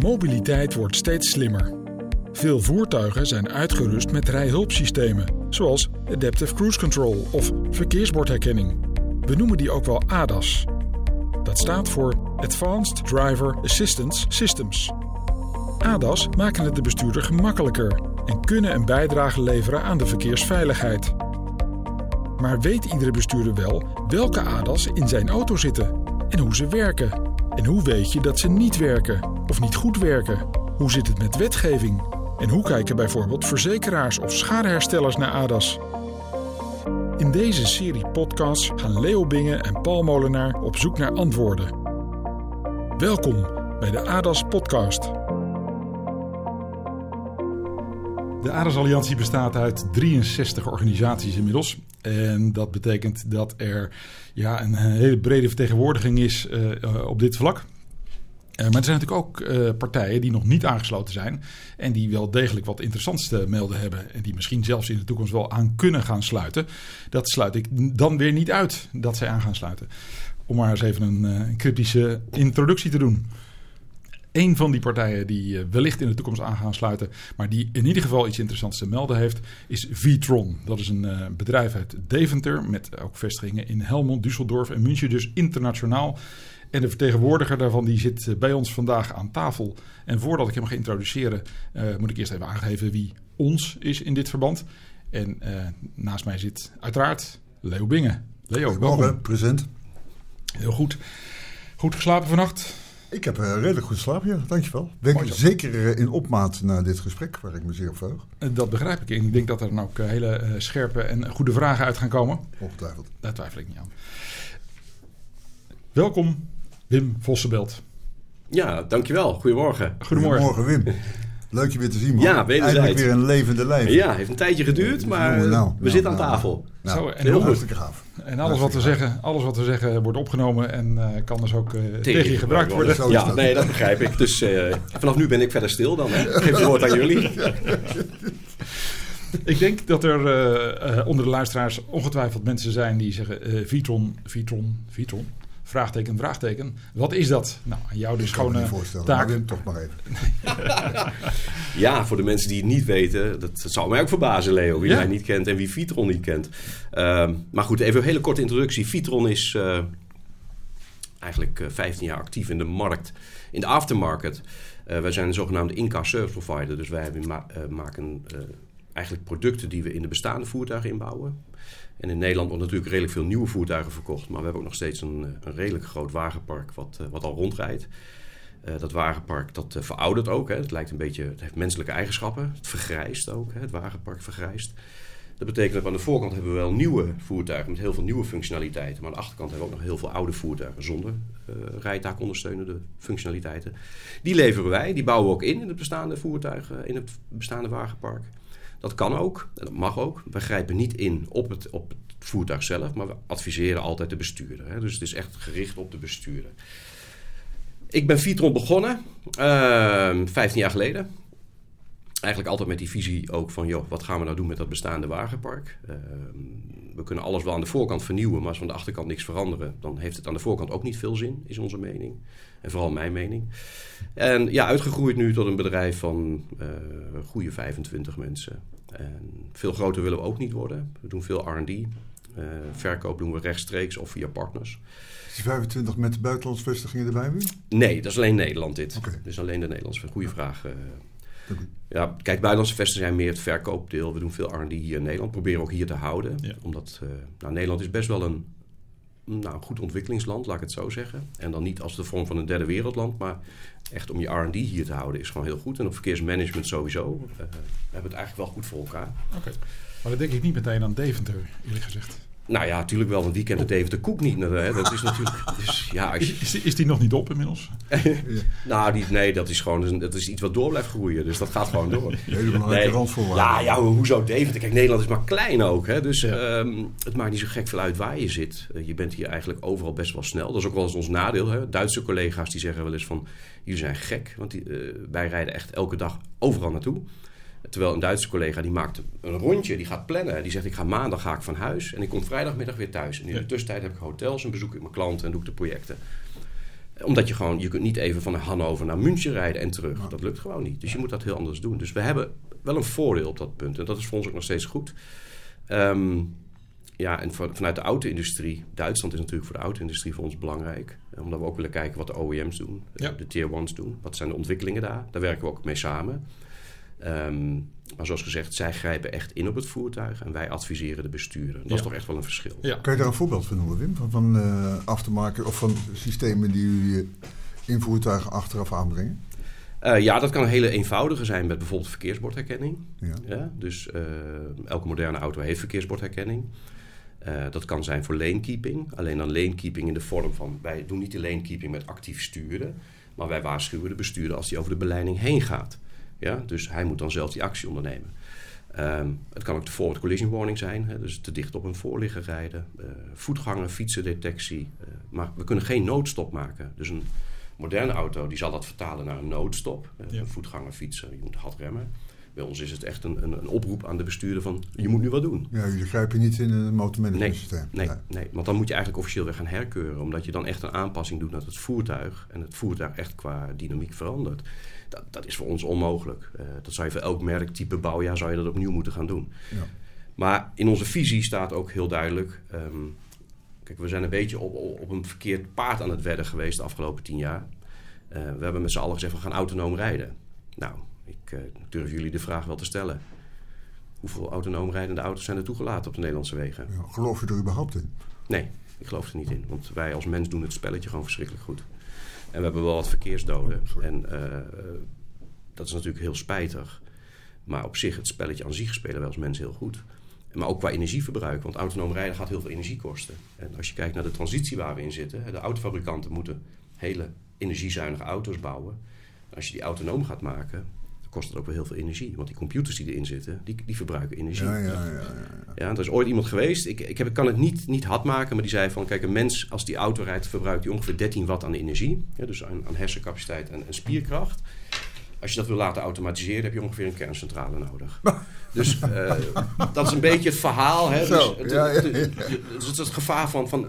Mobiliteit wordt steeds slimmer. Veel voertuigen zijn uitgerust met rijhulpsystemen, zoals Adaptive Cruise Control of verkeersbordherkenning. We noemen die ook wel ADAS. Dat staat voor Advanced Driver Assistance Systems. ADAS maken het de bestuurder gemakkelijker en kunnen een bijdrage leveren aan de verkeersveiligheid. Maar weet iedere bestuurder wel welke ADAS in zijn auto zitten en hoe ze werken? En hoe weet je dat ze niet werken of niet goed werken? Hoe zit het met wetgeving? En hoe kijken bijvoorbeeld verzekeraars of schadeherstellers naar ADAS? In deze serie podcasts gaan Leo Bingen en Paul Molenaar op zoek naar antwoorden. Welkom bij de ADAS Podcast. De ADAS Alliantie bestaat uit 63 organisaties inmiddels. En dat betekent dat er ja, een hele brede vertegenwoordiging is uh, op dit vlak. Uh, maar er zijn natuurlijk ook uh, partijen die nog niet aangesloten zijn. En die wel degelijk wat interessants te melden hebben. En die misschien zelfs in de toekomst wel aan kunnen gaan sluiten. Dat sluit ik dan weer niet uit dat zij aan gaan sluiten. Om maar eens even een, een cryptische introductie te doen. Een van die partijen die uh, wellicht in de toekomst aan gaan sluiten, maar die in ieder geval iets interessants te melden heeft, is Vitron. Dat is een uh, bedrijf uit Deventer met ook vestigingen in Helmond, Düsseldorf en München, dus internationaal. En de vertegenwoordiger daarvan die zit uh, bij ons vandaag aan tafel. En voordat ik hem ga introduceren, moet ik eerst even aangeven wie ons is in dit verband. En naast mij zit uiteraard Leo Bingen. Leo, welkom. present. Heel goed. Goed geslapen vannacht? Ik heb uh, redelijk goed slaap, ja. Dankjewel. Denk zeker uh, in opmaat naar dit gesprek, waar ik me zeer op verheug. Dat begrijp ik. En ik denk dat er dan ook uh, hele scherpe en goede vragen uit gaan komen. Ongetwijfeld. Daar twijfel ik niet aan. Welkom, Wim Vossenbelt. Ja, dankjewel. Goedemorgen. Goedemorgen. Goedemorgen, Wim. Leuk je weer te zien, man. Ja, wederzijds. Eigenlijk weer een levende lijf. Ja, heeft een tijdje geduurd, maar nou, nou, we zitten nou, aan tafel. Nou, Zo, en heel hartstikke gaaf. En alles wat, we zeggen, alles wat we zeggen wordt opgenomen en uh, kan dus ook uh, tegen, tegen je gebruikt worden. worden. Ja, nee, dat begrijp ik. Dus uh, vanaf nu ben ik verder stil dan. Hè. Ik geef het woord aan jullie. ik denk dat er onder de luisteraars ongetwijfeld mensen zijn die zeggen Vitron, Vitron, Vitron. Vraagteken, vraagteken. Wat is dat? Nou, aan jou dus gewoon een taak. Maar toch maar even. ja, voor de mensen die het niet weten, dat, dat zou mij ook verbazen, Leo, wie ja? mij niet kent en wie Vitron niet kent. Uh, maar goed, even een hele korte introductie. Vitron is uh, eigenlijk uh, 15 jaar actief in de markt, in de aftermarket. Uh, wij zijn een zogenaamde in-car service provider, dus wij ma maken eigenlijk producten die we in de bestaande voertuigen inbouwen. In Nederland wordt natuurlijk redelijk veel nieuwe voertuigen verkocht. Maar we hebben ook nog steeds een, eh, een redelijk groot wagenpark wat, uh, wat al rondrijdt. Uh, dat wagenpark dat uh, veroudert ook. Hè. Het, lijkt een beetje, het heeft menselijke eigenschappen. Het vergrijst ook. Hè. Het wagenpark vergrijst. Dat betekent dat aan de voorkant hebben we wel nieuwe voertuigen met heel veel nieuwe functionaliteiten. Maar aan de achterkant hebben we ook nog heel veel oude voertuigen zonder uh, rijtaakondersteunende functionaliteiten. Die leveren wij, die bouwen we ook in in het bestaande voertuigen, in het bestaande wagenpark. Dat kan ook en dat mag ook. We grijpen niet in op het, op het voertuig zelf, maar we adviseren altijd de bestuurder. Hè? Dus het is echt gericht op de bestuurder. Ik ben Vitron begonnen, uh, 15 jaar geleden. Eigenlijk altijd met die visie ook van, joh, wat gaan we nou doen met dat bestaande wagenpark? Uh, we kunnen alles wel aan de voorkant vernieuwen, maar als we aan de achterkant niks veranderen, dan heeft het aan de voorkant ook niet veel zin, is onze mening. En vooral mijn mening. En ja, uitgegroeid nu tot een bedrijf van uh, goede 25 mensen. En veel groter willen we ook niet worden. We doen veel R&D. Uh, verkoop doen we rechtstreeks of via partners. Is die 25 met buitenlandse vestigingen erbij nu? Nee, dat is alleen Nederland dit. Okay. Dus alleen de Nederlandse. Goede vraag. Uh, ja, kijk, buitenlandse vestigingen zijn meer het verkoopdeel. We doen veel R&D hier in Nederland. Proberen ook hier te houden. Ja. Omdat uh, nou, Nederland is best wel een nou, goed ontwikkelingsland, laat ik het zo zeggen. En dan niet als de vorm van een derde wereldland, maar echt om je R&D hier te houden is gewoon heel goed. En op verkeersmanagement sowieso. Uh, we hebben het eigenlijk wel goed voor elkaar. Oké. Okay. Maar dan denk ik niet meteen aan Deventer, eerlijk gezegd. Nou ja, natuurlijk wel, want wie kent het even de koek niet? Hè? Dat is natuurlijk. Dus, ja, is, is, is, die nog niet op inmiddels? nou, die, nee, dat is gewoon dat is iets wat door blijft groeien. Dus dat gaat gewoon door. Hele belangrijke nee. randvoorwaarden. Ja, ja, hoezo Deventer? Kijk, Nederland is maar klein ook. Hè? Dus ja. um, het maakt niet zo gek veel uit waar je zit. Uh, je bent hier eigenlijk overal best wel snel. Dat is ook wel eens ons nadeel. Hè? Duitse collega's die zeggen wel eens van... jullie zijn gek, want die, uh, wij rijden echt elke dag overal naartoe. Terwijl een Duitse collega die maakt een rondje, die gaat plannen. Die zegt ik ga maandag ga ik van huis en ik kom vrijdagmiddag weer thuis. En in de tussentijd heb ik hotels en bezoek ik mijn klanten en doe ik de projecten. Omdat je gewoon, je kunt niet even van Hannover naar München rijden en terug. Dat lukt gewoon niet. Dus je moet dat heel anders doen. Dus we hebben wel een voordeel op dat punt. En dat is voor ons ook nog steeds goed. Ehm, ja, en vanuit de auto-industrie, Duitsland is natuurlijk voor de auto-industrie voor ons belangrijk. Omdat we ook willen kijken wat de OEM's doen, de tier ones doen. Wat zijn de ontwikkelingen daar? Daar werken we ook mee samen. Ehm, maar zoals gezegd, zij grijpen echt in op het voertuig en wij adviseren de bestuurder. Dat is toch echt wel een verschil. Ja. Kan je daar een voorbeeld van noemen, Wim? Van, van uh, af te maken of van systemen die jullie in voertuigen achteraf aanbrengen? Uh, ja, dat kan een hele eenvoudige zijn met bijvoorbeeld verkeersbordherkenning. Ja. ja dus uh, elke moderne auto heeft verkeersbordherkenning. Uh, dat kan zijn voor lanekeeping. Alleen dan lanekeeping in de vorm van... wij doen niet de lanekeeping met actief sturen... maar wij waarschuwen de bestuurder als hij over de beleiding heen gaat. Ja? Dus hij moet dan zelf die actie ondernemen. Um, het kan ook de forward collision warning zijn, hè, dus te dicht op een voorligger rijden, uh, voetganger, fietsendetectie. Uh, maar we kunnen geen noodstop maken. Dus een moderne auto die zal dat vertalen naar een noodstop. Uh, ja. Een voetganger, fietsen, je moet hard remmen. Bij ons is het echt een, een, een, oproep aan de bestuurder van je moet nu wat doen. Ja, je grijpt niet in een motormanagement systeem. Nee, nee, nee, want dan moet je eigenlijk officieel weer gaan herkeuren. Omdat je dan echt een aanpassing doet naar het voertuig. En het voertuig echt qua dynamiek verandert. Dat, dat is voor ons onmogelijk. Uh, dat zou je voor elk merktype bouwjaar zou je dat opnieuw moeten gaan doen. Ja. Maar in onze visie staat ook heel duidelijk... Um, kijk, we zijn een beetje op, op een verkeerd paard aan het wedden geweest de afgelopen tien jaar. Uh, we hebben met z'n allen gezegd, we gaan autonoom rijden. Nou, ik uh, durf jullie de vraag wel te stellen. Hoeveel autonoom rijdende auto's zijn er toegelaten op de Nederlandse wegen? Ja, geloof je er überhaupt in? Nee, ik geloof er niet in. Want wij als mens doen het spelletje gewoon verschrikkelijk goed. En we hebben wel wat verkeersdoden. Oh, en uh, dat is natuurlijk heel spijtig. Maar op zich, het spelletje aan zich spelen wij als mens heel goed. Maar ook qua energieverbruik, want autonoom rijden gaat heel veel energie kosten. En als je kijkt naar de transitie waar we in zitten, de autofabrikanten moeten hele energiezuinige auto's bouwen. En als je die autonoom gaat maken, kost het ook wel heel veel energie. Want die computers die erin zitten, die, die verbruiken energie. Ja, ja, ja, ja. ja, er is ooit iemand geweest, ik, ik, heb, kan het niet, niet hard maken, maar die zei van... kijk, een mens als die auto rijdt, verbruikt die ongeveer 13 watt aan energie. Ja, dus aan, aan hersencapaciteit en, en spierkracht. Als je dat wil laten automatiseren, heb je ongeveer een kerncentrale nodig. dus uh, dat is een beetje het verhaal. Hè? Dus het, ja, ja, ja. Het, het, het, gevaar van, van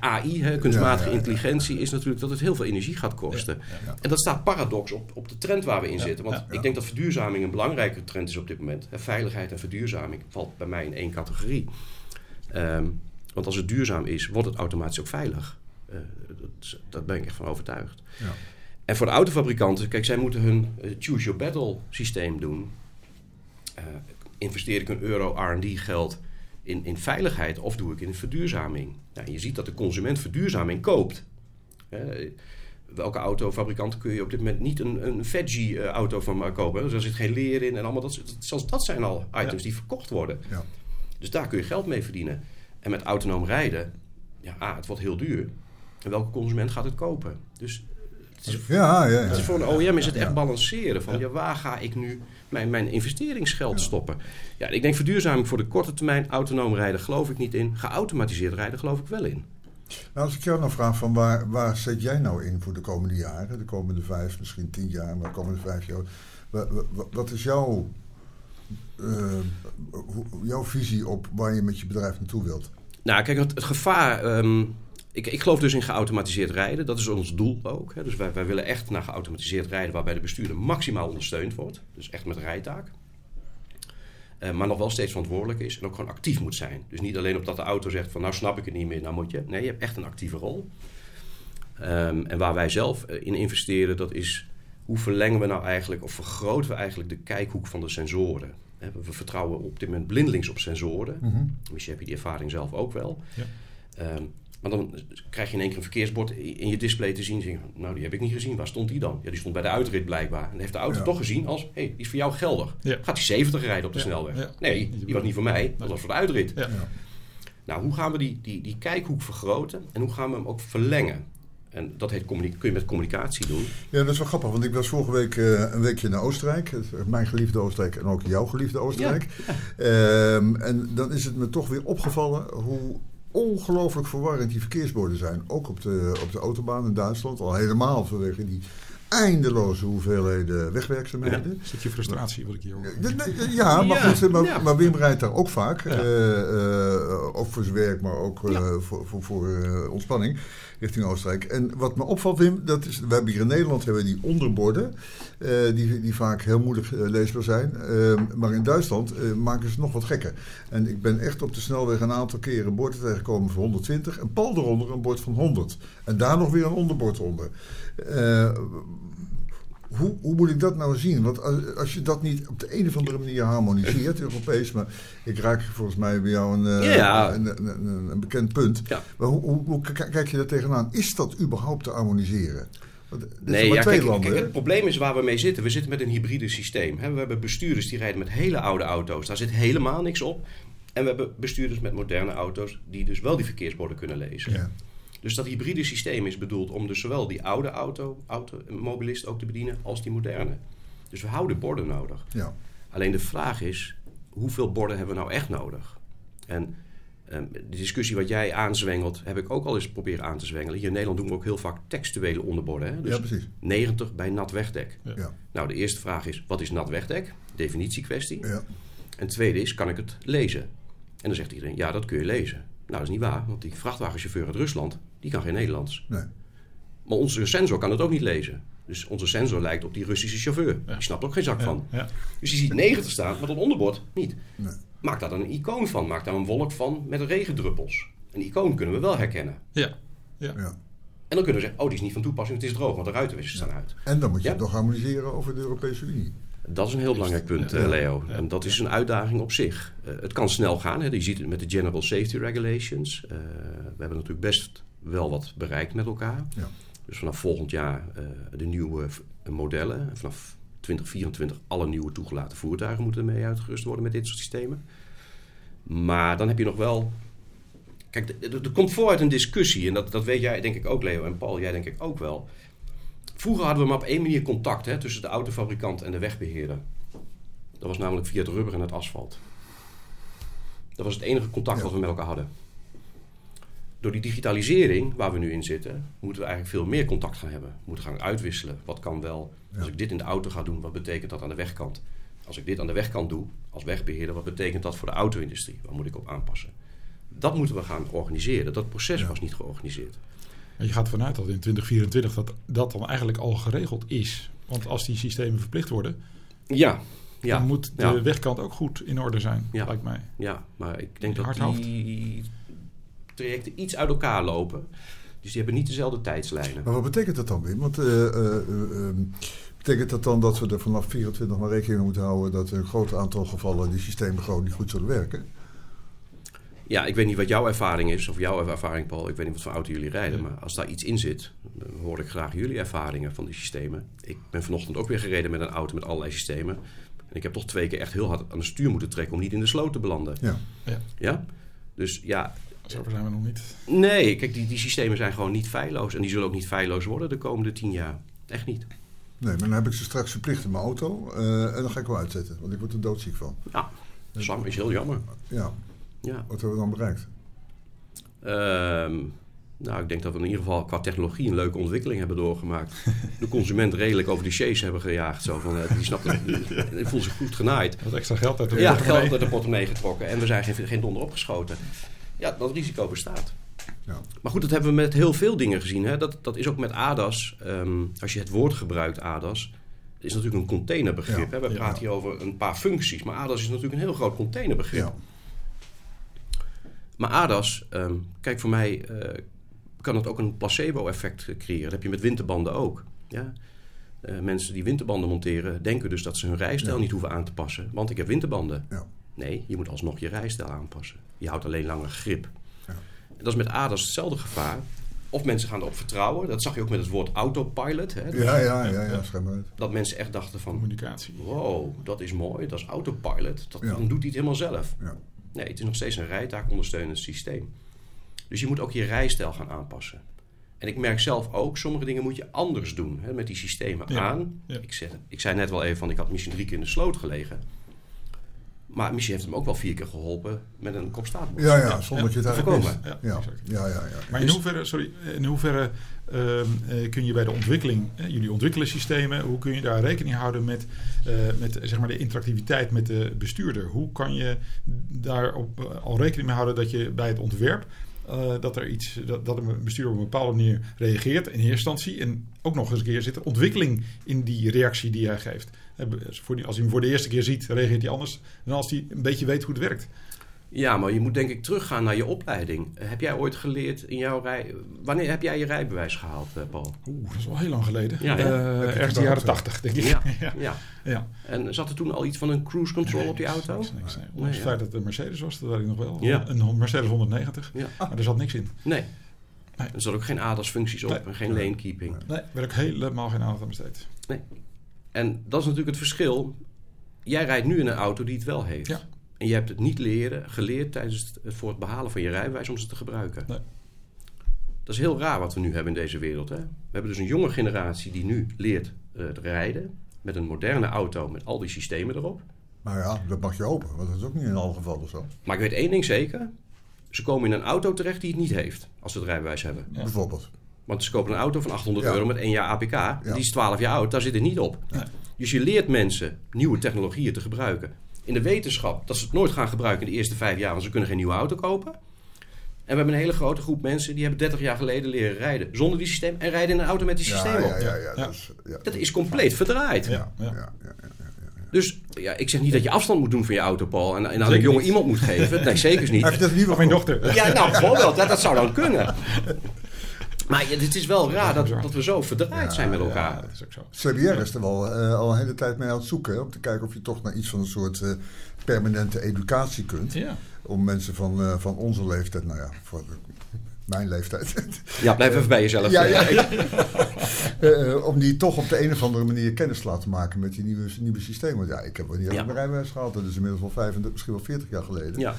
AI, hè, kunstmatige intelligentie, is natuurlijk dat het heel veel energie gaat kosten. En dat staat paradox op, op de trend waar we in zitten. Want ik denk dat verduurzaming een belangrijke trend is op dit moment. Veiligheid en verduurzaming valt bij mij in één categorie. Um, want als het duurzaam is, wordt het automatisch ook veilig. Uh, dat, daar ben ik echt van overtuigd. Ja. En voor de autofabrikanten, kijk, zij moeten hun uh, choose your battle systeem doen. Uh, investeer ik een euro R&D geld in, in veiligheid of doe ik in verduurzaming? Nou, je ziet dat de consument verduurzaming koopt. welke autofabrikant kun je op dit moment niet een, een veggie-auto van kopen? Dus er zit geen leer in en allemaal dat. Zelfs dat zijn al items die verkocht worden. Ja. Dus daar kun je geld mee verdienen. En met autonoom rijden, ja, ah, het wordt heel duur. En welke consument gaat het kopen? Dus het is, ja, ja, ja, voor een OEM is het echt balanceren van ja, waar ga ik nu mijn, mijn investeringsgeld stoppen. Ja, ik denk verduurzaming voor de korte termijn, autonoom rijden geloof ik niet in. Geautomatiseerd rijden geloof ik wel in. Nou, als ik jou nou vraag van waar, waar zet jij nou in voor de komende jaren? De komende vijf, misschien tien jaar, maar de komende vijf jaar. Wat, wat is jouw, uh, jouw visie op waar je met je bedrijf naartoe wilt? Nou, kijk, het, het gevaar... Um, ik, ik, geloof dus in geautomatiseerd rijden. Dat is ons doel ook. Hè. Dus wij, wij, willen echt naar geautomatiseerd rijden waarbij de bestuurder maximaal ondersteund wordt. Dus echt met rijtaak. Uh, maar nog wel steeds verantwoordelijk is en ook gewoon actief moet zijn. Dus niet alleen op dat de auto zegt van nou snap ik het niet meer, nou moet je. Nee, je hebt echt een actieve rol. Um, en waar wij zelf eh, in investeren, dat is hoe verlengen we nou eigenlijk of vergroten we eigenlijk de kijkhoek van de sensoren. We vertrouwen op dit moment blindelings op sensoren. Mm -hmm. Misschien heb je die ervaring zelf ook wel. Ja. Um, maar dan krijg je in één keer een verkeersbord in je display te zien. Zeg, nou, die heb ik niet gezien. Waar stond die dan? Ja, die stond bij de uitrit blijkbaar. En heeft de auto toch gezien als, hé, hey, die is voor jou geldig. Gaat hij 70 rijden op de snelweg? Nee, die was niet voor mij. Dat was voor de uitrit. Nou, hoe gaan we die, die, die kijkhoek vergroten? En hoe gaan we hem ook verlengen? En dat heet kun je met communicatie doen. Ja, dat is wel grappig, want ik was vorige week uh, een weekje naar Oostenrijk. Mijn geliefde Oostenrijk en ook jouw geliefde Oostenrijk. Ja, um, en dan is het me toch weer opgevallen hoe ongelooflijk verwarrend die verkeersborden zijn. Ook op de, op de autobaan in Duitsland. Al helemaal vanwege die eindeloze hoeveelheden wegwerkzaamheden. Is dat je frustratie wat ik hier hoor? Ja, nee, Ja, maar, Ja, goed, maar, ja. maar Wim rijdt daar ook vaak. Ja. eh, eh, ook voor zijn werk, maar ook eh, Ja. voor, voor, voor eh, ontspanning richting Oostenrijk. En wat me opvalt, Wim, dat is, we hebben hier in Nederland hebben die onderborden, eh, die, die vaak heel moeilijk eh, leesbaar zijn. Eh, maar in Duitsland eh, maken ze nog wat gekker. En ik ben echt op de snelweg een aantal keren borden tegengekomen van 120 en pal eronder een bord van 100. En daar nog weer een onderbord onder. Hoe, hoe moet ik dat nou zien? Want als, als je dat niet op de een of andere manier harmoniseert, Europees, maar ik raak volgens mij bij jou een, eh, Ja. een, een, bekend punt. Ja. Maar hoe, hoe, kijk je daar tegenaan? Is dat überhaupt te harmoniseren? Nee, ja, twee kijk, landen. kijk, het probleem is waar we mee zitten. We zitten met een hybride systeem. Hè. We hebben bestuurders die rijden met hele oude auto's. Daar zit helemaal niks op. En we hebben bestuurders met moderne auto's die dus wel die verkeersborden kunnen lezen. Ja. Dus dat hybride systeem is bedoeld om dus zowel die oude auto, auto mobilist ook te bedienen als die moderne. Dus we houden borden nodig. Ja. Alleen de vraag is, hoeveel borden hebben we nou echt nodig? En ehm, de discussie wat jij aanzwengelt, heb ik ook al eens proberen aan te zwengelen. Hier in Nederland doen we ook heel vaak textuele onderborden. Hè? Dus ja, precies. 90 bij nat wegdek. Ja. Nou, de eerste vraag is, wat is nat wegdek? Definitiekwestie. Ja. En tweede is, kan ik het lezen? En dan zegt iedereen, ja, dat kun je lezen. Nou, dat is niet waar, want die vrachtwagenchauffeur uit Rusland, die kan geen Nederlands. Nee. Maar onze sensor kan het ook niet lezen. Dus onze sensor lijkt op die Russische chauffeur. Die snapt ook geen zak van. Ja. Dus die ziet 90 staan, maar dat onderbord niet. Nee. Maak daar dan een icoon van. Maak daar een wolk van met regendruppels. Een icoon kunnen we wel herkennen. Ja. Ja. Ja. En dan kunnen we zeggen, oh, die is niet van toepassing, het is droog, want de ruitenwissers staan uit. En dan moet je Ja. het nog harmoniseren over de Europese Unie. Dat is een heel belangrijk punt, eh, Ja. Leo. Ja. En dat is een uitdaging op zich. Eh, het kan snel gaan. Hè. Je ziet het met de General Safety Regulations. Eh, we hebben natuurlijk best wel wat bereikt met elkaar. Ja. Dus vanaf volgend jaar de nieuwe modellen. Vanaf 2024 alle nieuwe toegelaten voertuigen moeten ermee uitgerust worden met dit soort systemen. Maar dan heb je nog wel... Kijk, er komt vooruit een discussie. En dat, dat weet jij denk ik ook, Leo. En Paul, jij denk ik ook wel. Vroeger hadden we maar op één manier contact hè, tussen de autofabrikant en de wegbeheerder. Dat was namelijk via het rubber en het asfalt. Dat was het enige contact Ja. wat we met elkaar hadden. Door die digitalisering waar we nu in zitten, moeten we eigenlijk veel meer contact gaan hebben. We moeten gaan uitwisselen. Wat kan wel? Als ik dit in de auto ga doen, wat betekent dat aan de wegkant? Als ik dit aan de wegkant doe, als wegbeheerder, wat betekent dat voor de auto-industrie? Waar moet ik op aanpassen? Dat moeten we gaan organiseren. Dat proces Ja. was niet georganiseerd. Je gaat vanuit dat in 2024 dat, dat dan eigenlijk al geregeld is. Want als die systemen verplicht worden, Ja, ja. dan moet de ja. wegkant ook goed in orde zijn, Ja. lijkt mij. Ja, maar ik denk dat die trajecten iets uit elkaar lopen. Dus die hebben niet dezelfde tijdslijnen. Maar wat betekent dat dan, Wim? Want eh, eh, eh, ehm, betekent dat dan dat we er vanaf 24 maar rekening mee moeten houden dat een groot aantal gevallen die systemen gewoon niet goed zullen werken? Ja, ik weet niet wat jouw ervaring is, of jouw ervaring, Paul. Ik weet niet wat voor auto jullie rijden. Maar als daar iets in zit, dan hoor ik graag jullie ervaringen van die systemen. Ik ben vanochtend ook weer gereden met een auto met allerlei systemen. En ik heb toch twee keer echt heel hard aan de stuur moeten trekken om niet in de sloot te belanden. Ja. Ja? Dus ja, Zover zijn we nog niet. nee, kijk, die, die systemen zijn gewoon niet feilloos. En die zullen ook niet feilloos worden de komende tien jaar. Echt niet. Nee, maar dan heb ik ze straks verplicht in mijn auto eh, en dan ga ik wel uitzetten, want ik word er doodziek van. Ja, Sam is heel jammer. Ja, Ja. wat hebben we dan bereikt? Ehm, nou, ik denk dat we in ieder geval qua technologie een leuke ontwikkeling hebben doorgemaakt. De consument redelijk over de chase hebben gejaagd. Zo van, eh, die snapt het, die voelt zich goed genaaid. Wat extra geld uit de Ja, portemonnee. geld uit de portemonnee getrokken. En we zijn geen, geen donder opgeschoten. Ja, dat risico bestaat. Ja. Maar goed, dat hebben we met heel veel dingen gezien. Hè? Dat, dat is ook met ADAS. Ehm, als je het woord gebruikt, ADAS... Het is natuurlijk een containerbegrip. Ja, hè? We ja. praten hier over een paar functies. Maar ADAS is natuurlijk een heel groot containerbegrip. Maar ADAS, ehm, kijk voor mij eh, kan het ook een placebo-effect creëren. Dat heb je met winterbanden ook. Ja? Eh, mensen die winterbanden monteren denken dus dat ze hun rijstijl Ja. niet hoeven aan te passen. Want ik heb winterbanden. Ja. Nee, je moet alsnog je rijstijl aanpassen. Je houdt alleen langer grip. Ja. En dat is met ADAS hetzelfde gevaar. Of mensen gaan erop vertrouwen. Dat zag je ook met het woord autopilot. Hè? Ja, ja, ja, ja, schijn maar uit. Dat mensen echt dachten van... Communicatie. Wow, dat is mooi. Dat is autopilot. Dat, Ja. Dan doet hij het helemaal zelf. Ja. Nee, het is nog steeds een rijtaakondersteunend systeem. Dus je moet ook je rijstijl gaan aanpassen. En ik merk zelf ook, sommige dingen moet je anders doen hè, met die systemen Ja, aan. ja. Ik, zeg, ik zei net wel even van, ik had misschien drie keer in de sloot gelegen. Maar misschien heeft hem ook wel vier keer geholpen met een kopstaartbox. Ja, ja, zonder dat je het eigenlijk. Ja, Ja, ja, ja. ja. Maar in Dus- hoeverre, sorry, in hoeverre kun je bij de ontwikkeling, eh, jullie ontwikkelen systemen, hoe kun je daar rekening houden met, eh, met zeg maar de interactiviteit met de bestuurder? Hoe kan je daar op, eh, al rekening mee houden dat je bij het ontwerp eh, dat er iets, dat, dat een bestuurder op een bepaalde manier reageert in eerste instantie en ook nog eens een keer zit er ontwikkeling in die reactie die hij geeft. Eh, Als hij hem voor de eerste keer ziet, reageert hij anders dan als hij een beetje weet hoe het werkt. Ja, maar je moet denk ik teruggaan naar je opleiding. Heb jij ooit geleerd in jouw rij... Wanneer heb jij je rijbewijs gehaald, eh, Paul? Oeh, dat is wel heel lang geleden. Ja. Eh, je ergens de jaren tachtig, denk ik. Ja, ja. ja. ja. En zat er toen al iets van een cruise control op die auto? Niks, niks, nee. Nee, Ondanks het feit dat het een Mercedes was, dat weet ik nog wel. Ja. Een Mercedes 190. Ja. Maar er zat niks in. Nee. Nee. Er zat ook geen ADAS-functies op Nee. en geen lane keeping. Nee, daar werd ook helemaal geen aandacht aan besteed. En dat is natuurlijk het verschil. Jij rijdt nu in een auto die het wel heeft. Ja. En je hebt het niet leren, geleerd tijdens het, voor het behalen van je rijbewijs om ze te gebruiken. Nee. Dat is heel raar wat we nu hebben in deze wereld. Hè? We hebben dus een jonge generatie die nu leert eh, te rijden. Met een moderne auto met al die systemen erop. Maar ja, dat mag je hopen, want dat is ook niet in alle gevallen zo. Maar ik weet één ding zeker. Ze komen in een auto terecht die het niet heeft. Als ze het rijbewijs hebben. Ja. Bijvoorbeeld. Want ze kopen een auto van 800 Ja. euro met één jaar APK. Die is 12 jaar oud. Daar zit het niet op. Nee. Dus je leert mensen nieuwe technologieën te gebruiken. In de wetenschap dat ze het nooit gaan gebruiken in de eerste vijf jaar. Want ze kunnen geen nieuwe auto kopen. En we hebben een hele grote groep mensen die hebben 30 jaar geleden leren rijden. Zonder die systeem. En rijden in een auto met die Ja, systeem op. ja, ja, ja, Ja. Dat, is, ja. Dat is compleet verdraaid. Ja, Ja, ja. ja, ja, ja, ja. Dus ja, ik zeg niet dat je afstand moet doen van je auto, Paul. En, en aan een Zeker jonge niet. iemand moet geven. Nee, zeker niet. Heb je dat niet Van mijn dochter. Ja, nou, bijvoorbeeld. Dat, dat zou dan kunnen. Maar ja, het is wel raar dat, dat we zo verdraaid zijn met Ja, elkaar. dat is ook zo. CBR is er wel eh, al een hele tijd mee aan het zoeken. om te kijken of je toch naar iets van een soort eh, permanente educatie kunt. Ja. Om mensen van, eh, van onze leeftijd, nou ja, voor de- mijn leeftijd. Ja, blijf even bij jezelf. ja, ja, ja. Om die toch op de een of andere manier kennis te laten maken met die nieuwe, nieuwe systemen. Want ja, ik heb wel niet Ja. mijn rijbewijs gehad. Dat is inmiddels wel 35, misschien wel 40 jaar geleden. Ja.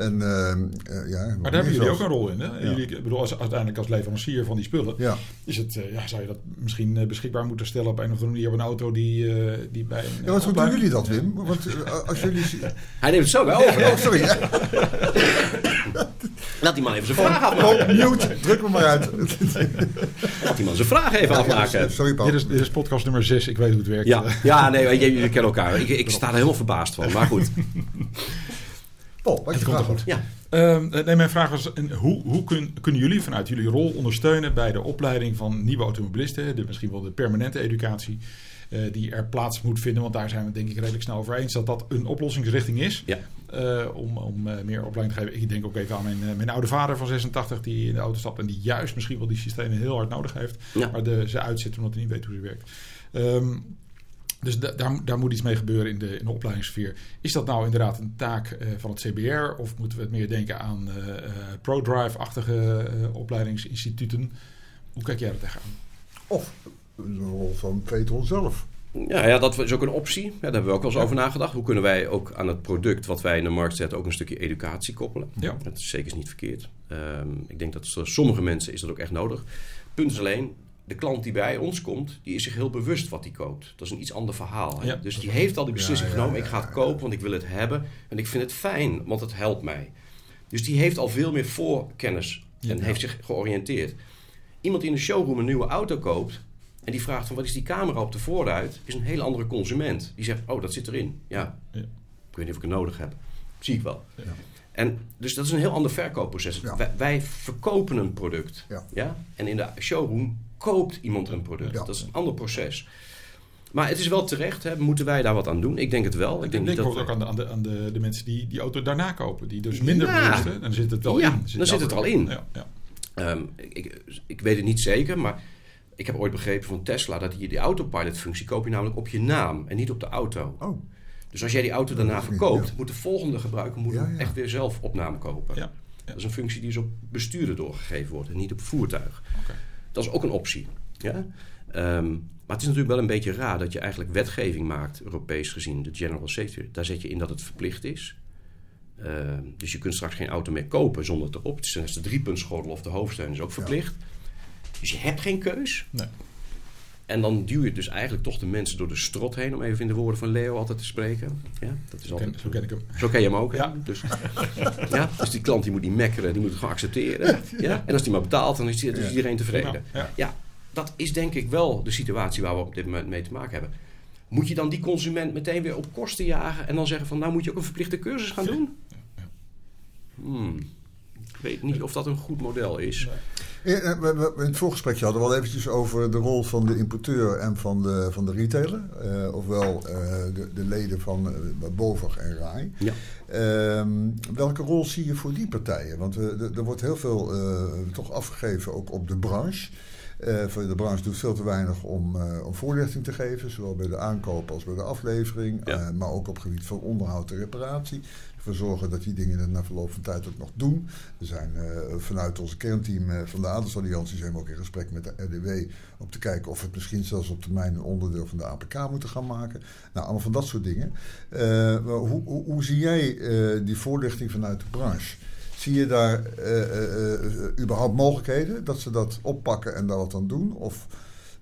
En, eh, eh, ja, Maar daar hebben jullie ook een rol in. Hè? Ja. Jullie, ik bedoel, als, uiteindelijk als leverancier van die spullen, Ja, is het, eh, ja, zou je dat misschien eh, beschikbaar moeten stellen op een of andere manier op een auto die, eh, die bij een. ja wat hoe doen jullie dat, Wim? Want als jullie... Hij neemt het zo wel over. Oh, sorry. Laat die man even zijn vraag afmaken. Mute. Druk me maar uit. Laat die man zijn vraag even afmaken. Sorry, Paul. Dit is, dit is podcast nummer 6, ik weet hoe het werkt. Ja, ja nee, jullie kennen elkaar. Ik, ik sta er helemaal verbaasd van. Maar goed. Paul, wat je vraag was. Ja. Ehm, nee, mijn vraag was: hoe, hoe kun- kunnen jullie vanuit jullie rol ondersteunen bij de opleiding van nieuwe automobilisten, de, misschien wel de permanente educatie, eh, die er plaats moet vinden? Want daar zijn we het denk ik redelijk snel over eens dat dat een oplossingsrichting is. Ja. eh, om om eh, meer opleiding te geven. Ik denk ook even aan mijn, eh, mijn oude vader van 86 die in de auto stapt en die juist misschien wel die systemen heel hard nodig heeft, Ja. maar de, ze uitzet omdat hij niet weet hoe ze werkt. Ehm, dus da- daar, daar moet iets mee gebeuren in de, in de opleidingssfeer. Is dat nou inderdaad een taak eh, van het CBR? Of moeten we het meer denken aan eh, eh, ProDrive-achtige opleidingsinstituten? Hoe kijk jij er tegenaan? Of een rol van Petron zelf. Ja, ja, dat is ook een optie. Ja, daar hebben we ook wel eens over nagedacht. Hoe kunnen wij ook aan het product wat wij in de markt zetten ook een stukje educatie koppelen? Ja. Dat is zeker niet verkeerd. Ehm, ik denk dat voor sommige mensen is dat ook echt nodig. Punt is alleen, de klant die bij ons komt, die is zich heel bewust wat hij koopt. Dat is een iets ander verhaal. Hè? Ja. dus die heeft al die beslissing Ja, genomen. ja, ik ga het ja, kopen, want ik wil het hebben. En ik vind het fijn, want het helpt mij. Dus die heeft al veel meer voorkennis en Ja. heeft zich georiënteerd. Iemand die in de showroom een nieuwe auto koopt... en die vraagt van wat is die camera op de voorruit... is een hele andere consument. Die zegt, oh, dat zit erin. Ja, Ja. ik weet niet of ik het nodig heb. Zie ik wel. Ja. En dus dat is een heel ander verkoopproces. Ja. Wij, wij verkopen een product. Ja. En in de showroom koopt iemand een product. Ja. Dat is een ander proces. Maar het is wel terecht. Hè? Moeten wij daar wat aan doen? Ik denk het wel. Ik Ik denk, denk, dat ook aan, de, aan, de, aan de, de mensen die die auto daarna kopen. Die dus minder Ja. bewust zijn. Dan zit het wel Ja, in. dan zit het er al in. Ja, ja. Ehm, ik, ik weet het niet zeker, maar ik heb ooit begrepen van Tesla dat je die autopilot-functie koop je namelijk op je naam en niet op de auto. Oh, Dus als jij die auto daarna verkoopt, ja. moet de volgende gebruiker moet Ja, hem ja. echt weer zelf op naam kopen. Ja, Dat is een functie die is op bestuurder doorgegeven wordt en niet op voertuig. Oké. Dat is ook een optie. Ja? Ehm, maar het is natuurlijk wel een beetje raar dat je eigenlijk wetgeving maakt, Europees gezien, de General Safety. Daar zet je in dat het verplicht is. Ehm, dus je kunt straks geen auto meer kopen zonder het erop. Dan is de driepuntschotel of de hoofdsteun is ook verplicht. Dus je hebt geen keus. Nee. En dan duw je dus eigenlijk toch de mensen door de strot heen, om even in de woorden van Leo altijd te spreken. Ja, dat is altijd, Ken- zo ken ik hem. zo ken je hem ook. Ja. Dus, ja, dus die klant die moet niet mekkeren, die moet het gewoon accepteren. Ja? En als die maar betaalt, dan is, die- iedereen tevreden. Ja, ja. Dat is denk ik wel de situatie waar we op dit moment mee te maken hebben. Moet je dan die consument meteen weer op kosten jagen en dan zeggen van nou moet je ook een verplichte cursus gaan doen? Hmm. Ik weet niet of dat een goed model is. In het voorgesprekje hadden we al eventjes over de rol van de importeur en van de, van de retailer. Eh, ofwel eh, de, de leden van eh, BOVAG en RAI. Ja. Ehm, welke rol zie je voor die partijen? Want eh, er- wordt heel veel eh, toch afgegeven ook op de branche. Eh, voor de branche doet veel te weinig om, eh, om voorlichting te geven, zowel bij de aankoop als bij de aflevering, Ja. eh, maar ook op het gebied van onderhoud en reparatie. Ervoor zorgen dat die dingen na verloop van tijd ook nog doen. We zijn eh, vanuit onze kernteam eh, van de Adelsalliantie zijn we ook in gesprek met de RDW om te kijken of we het misschien zelfs op termijn een onderdeel van de APK moeten gaan maken. Nou, allemaal van dat soort dingen. Eh, hoe, hoe, hoe zie jij die voorlichting vanuit de branche? Zie je daar überhaupt mogelijkheden dat ze dat oppakken en daar wat aan doen? Of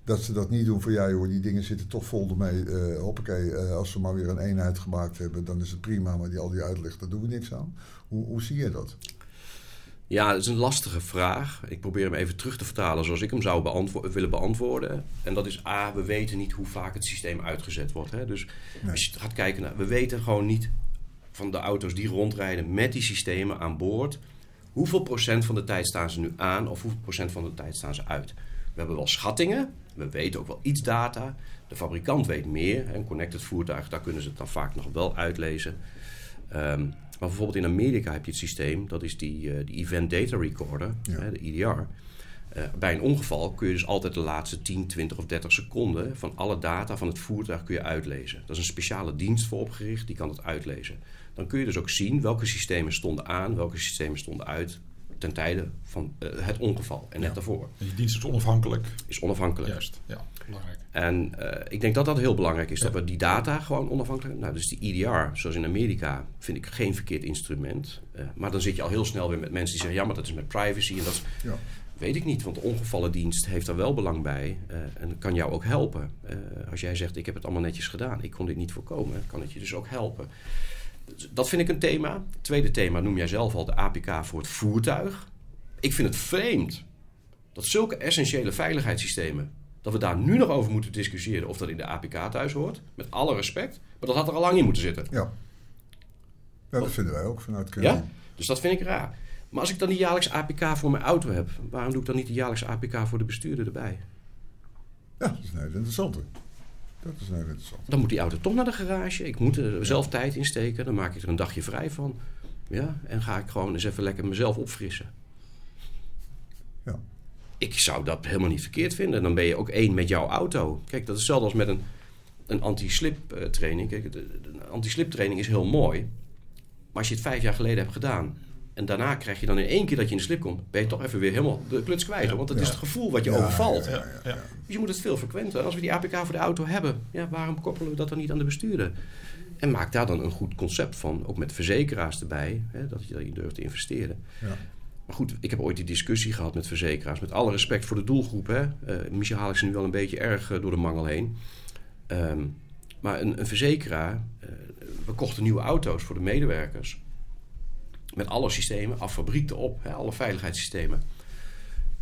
dat ze dat niet doen voor ja joh, die dingen zitten toch vol ermee. eh hoppakee, eh, als ze maar weer een eenheid gemaakt hebben, dan is het prima. Maar die, al die uitleg, daar doen we niks aan. Hoe, hoe zie je dat? Ja, dat is een lastige vraag. Ik probeer hem even terug te vertalen zoals ik hem zou beantwo- willen beantwoorden. En dat is A, we weten niet hoe vaak het systeem uitgezet wordt. Hè? Dus Nee. als je gaat kijken naar... We weten gewoon niet van de auto's die rondrijden met die systemen aan boord... hoeveel procent van de tijd staan ze nu aan of hoeveel procent van de tijd staan ze uit. We hebben wel schattingen, we weten ook wel iets data. De fabrikant weet meer. Een connected voertuig, daar kunnen ze het dan vaak nog wel uitlezen. Ehm, maar bijvoorbeeld in Amerika heb je het systeem, dat is die, eh, die Event Data Recorder, Ja. hè, de EDR. Eh, bij een ongeval kun je dus altijd de laatste 10, 20 of 30 seconden van alle data van het voertuig kun je uitlezen. Dat is een speciale dienst voor opgericht, die kan het uitlezen. Dan kun je dus ook zien welke systemen stonden aan, welke systemen stonden uit ten tijde van eh, het ongeval en net Ja. daarvoor. En die dienst is onafhankelijk. Is onafhankelijk. Juist, ja, belangrijk. En eh, ik denk dat dat heel belangrijk is, dat we die data gewoon onafhankelijk... Nou, dus die EDR, zoals in Amerika, vind ik geen verkeerd instrument. Eh, maar dan zit je al heel snel weer met mensen die zeggen... ja, maar dat is met privacy en dat is... Ja. Weet ik niet, want de ongevallendienst heeft daar wel belang bij en kan jou ook helpen. Als jij zegt, ik heb het allemaal netjes gedaan, ik kon dit niet voorkomen, kan het je dus ook helpen. Dat vind ik een thema. Het tweede thema noem jij zelf al, de APK voor het voertuig. Ik vind het vreemd dat zulke essentiële veiligheidssystemen, dat we daar nu nog over moeten discussiëren of dat in de APK thuis hoort. Met alle respect. Maar dat had er al lang in moeten zitten. Ja. Ja, dat vinden wij ook vanuit Ja? kernteam. Dus dat vind ik raar. Maar als ik dan die jaarlijks APK voor mijn auto heb, waarom doe ik dan niet de jaarlijks APK voor de bestuurder erbij? Ja, dat is een hele interessante. Dat is een hele interessante. Dan moet die auto toch naar de garage. Ik moet er zelf tijd in steken. Dan maak ik er een dagje vrij van. Ja, en ga ik gewoon eens even lekker mezelf opfrissen. Ja. Ik zou dat helemaal niet verkeerd vinden. Dan ben je ook één met jouw auto. Kijk, dat is hetzelfde als met een, een anti-slip eh, training. Kijk, de anti-slip training is heel mooi. Maar als je het vijf jaar geleden hebt gedaan... en daarna krijg je dan in één keer dat je in de slip komt... ben je toch even weer helemaal de kluts kwijt. Want dat is het gevoel wat je Ja, overvalt. ja, ja, ja. Dus je moet het veel frequenter. Als we die APK voor de auto hebben, ja, waarom koppelen we dat dan niet aan de bestuurder? En maak daar dan een goed concept van, ook met verzekeraars erbij, hè, dat je daarin durft te investeren. Ja. Maar goed, ik heb ooit die discussie gehad met verzekeraars, met alle respect voor de doelgroep. Hè. Michel haal ik ze nu wel een beetje erg eh, door de mangel heen. Ehm, maar een, een verzekeraar, eh, we kochten nieuwe auto's voor de medewerkers. Met alle systemen, af fabriek erop, hè, alle veiligheidssystemen.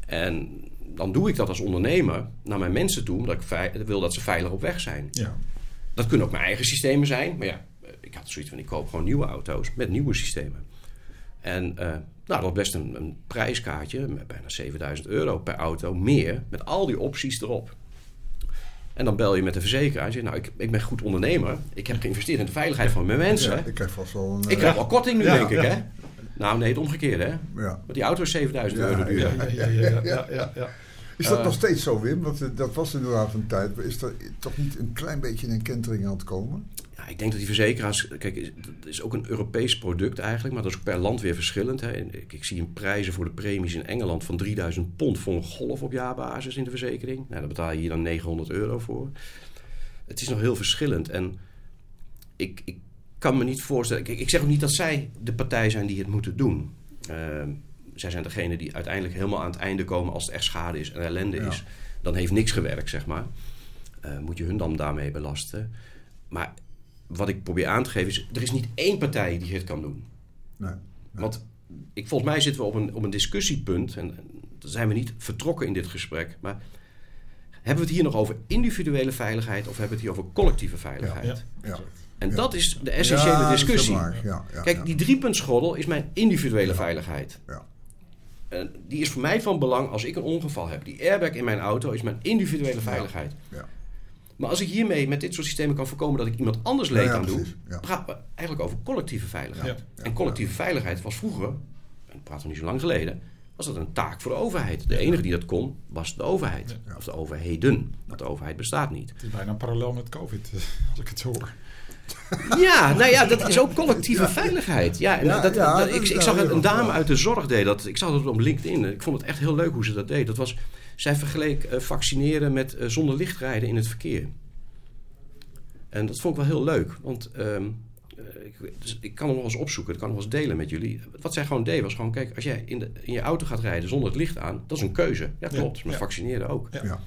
En dan doe ik dat als ondernemer naar mijn mensen toe, omdat ik wil dat ze veilig op weg zijn. Ja. Dat kunnen ook mijn eigen systemen zijn, maar ja, eh, ik had zoiets van: ik koop gewoon nieuwe auto's met nieuwe systemen. En eh, nou, dat was best een, een prijskaartje, met bijna 7000 euro per auto, meer, met al die opties erop. En dan bel je met de verzekeraar en zeg je, nou, ik, ik ben goed ondernemer. Ik heb geïnvesteerd in de veiligheid van mijn mensen. Ja, ik krijg vast wel een... Ik eh, krijg wel korting nu, Ja, denk ik, hè? Nou, nee, het omgekeerde, hè? ja. Want die auto is 7000 Ja, euro duur. Ja, ja, ja. Is dat Eh. nog steeds zo, Wim? Want eh, dat was inderdaad een tijd. Is er toch niet een klein beetje een kentering aan het komen? Ja, ik denk dat die verzekeraars... Kijk, dat is ook een Europees product eigenlijk, maar dat is ook per land weer verschillend. Hè. Ik, ik zie een prijzen voor de premies in Engeland van 3000 pond voor een golf op jaarbasis in de verzekering. Nou, daar betaal je hier dan 900 euro voor. Het is nog heel verschillend. En ik, ik kan me niet voorstellen... Ik zeg ook niet dat zij de partij zijn die het moeten doen. Ehm, zij zijn degene die uiteindelijk helemaal aan het einde komen als het echt schade is en ellende Ja. is. Dan heeft niks gewerkt, zeg maar. eh, moet je hun dan daarmee belasten. Maar wat ik probeer aan te geven is, er is niet één partij die het kan doen. Nee. Want ik, volgens mij zitten we op een, op een discussiepunt. En, en dan zijn we niet vertrokken in dit gesprek. Maar hebben we het hier nog over individuele veiligheid of hebben we het hier over collectieve veiligheid? Ja. Ja. En Ja. dat is de essentiële Ja, discussie. Ja, Kijk, die driepuntsgordel is mijn individuele veiligheid. Ja. En die is voor mij van belang als ik een ongeval heb. Die airbag in mijn auto is mijn individuele veiligheid. Ja. Maar als ik hiermee met dit soort systemen kan voorkomen dat ik iemand anders leed aan doe, gaat het eigenlijk over collectieve veiligheid. En collectieve veiligheid was vroeger, en praten we niet zo lang geleden, was dat een taak voor de overheid. De enige die dat kon, was de overheid. Of de overheden. Want de overheid bestaat niet. Het is bijna parallel met COVID, als ik het hoor. Ja, nou ja, dat is ook collectieve veiligheid. Ja, en Ja, dat, ja, dat- dat ik, ik zag een dame uit de zorg deed dat. Ik zag dat op LinkedIn. Ik vond het echt heel leuk hoe ze dat deed. Dat was, zij vergeleek eh, vaccineren met eh, zonder lichtrijden in het verkeer. En dat vond ik wel heel leuk. Want ehm, eh, ik, dus ik kan hem nog eens opzoeken. Dat kan ik nog eens delen met jullie. Wat zij gewoon deed was gewoon... Kijk, als jij in, de, in je auto gaat rijden zonder het licht aan... Dat is een keuze. Ja, klopt. Met Ja. vaccineren ook. Ja. Ja.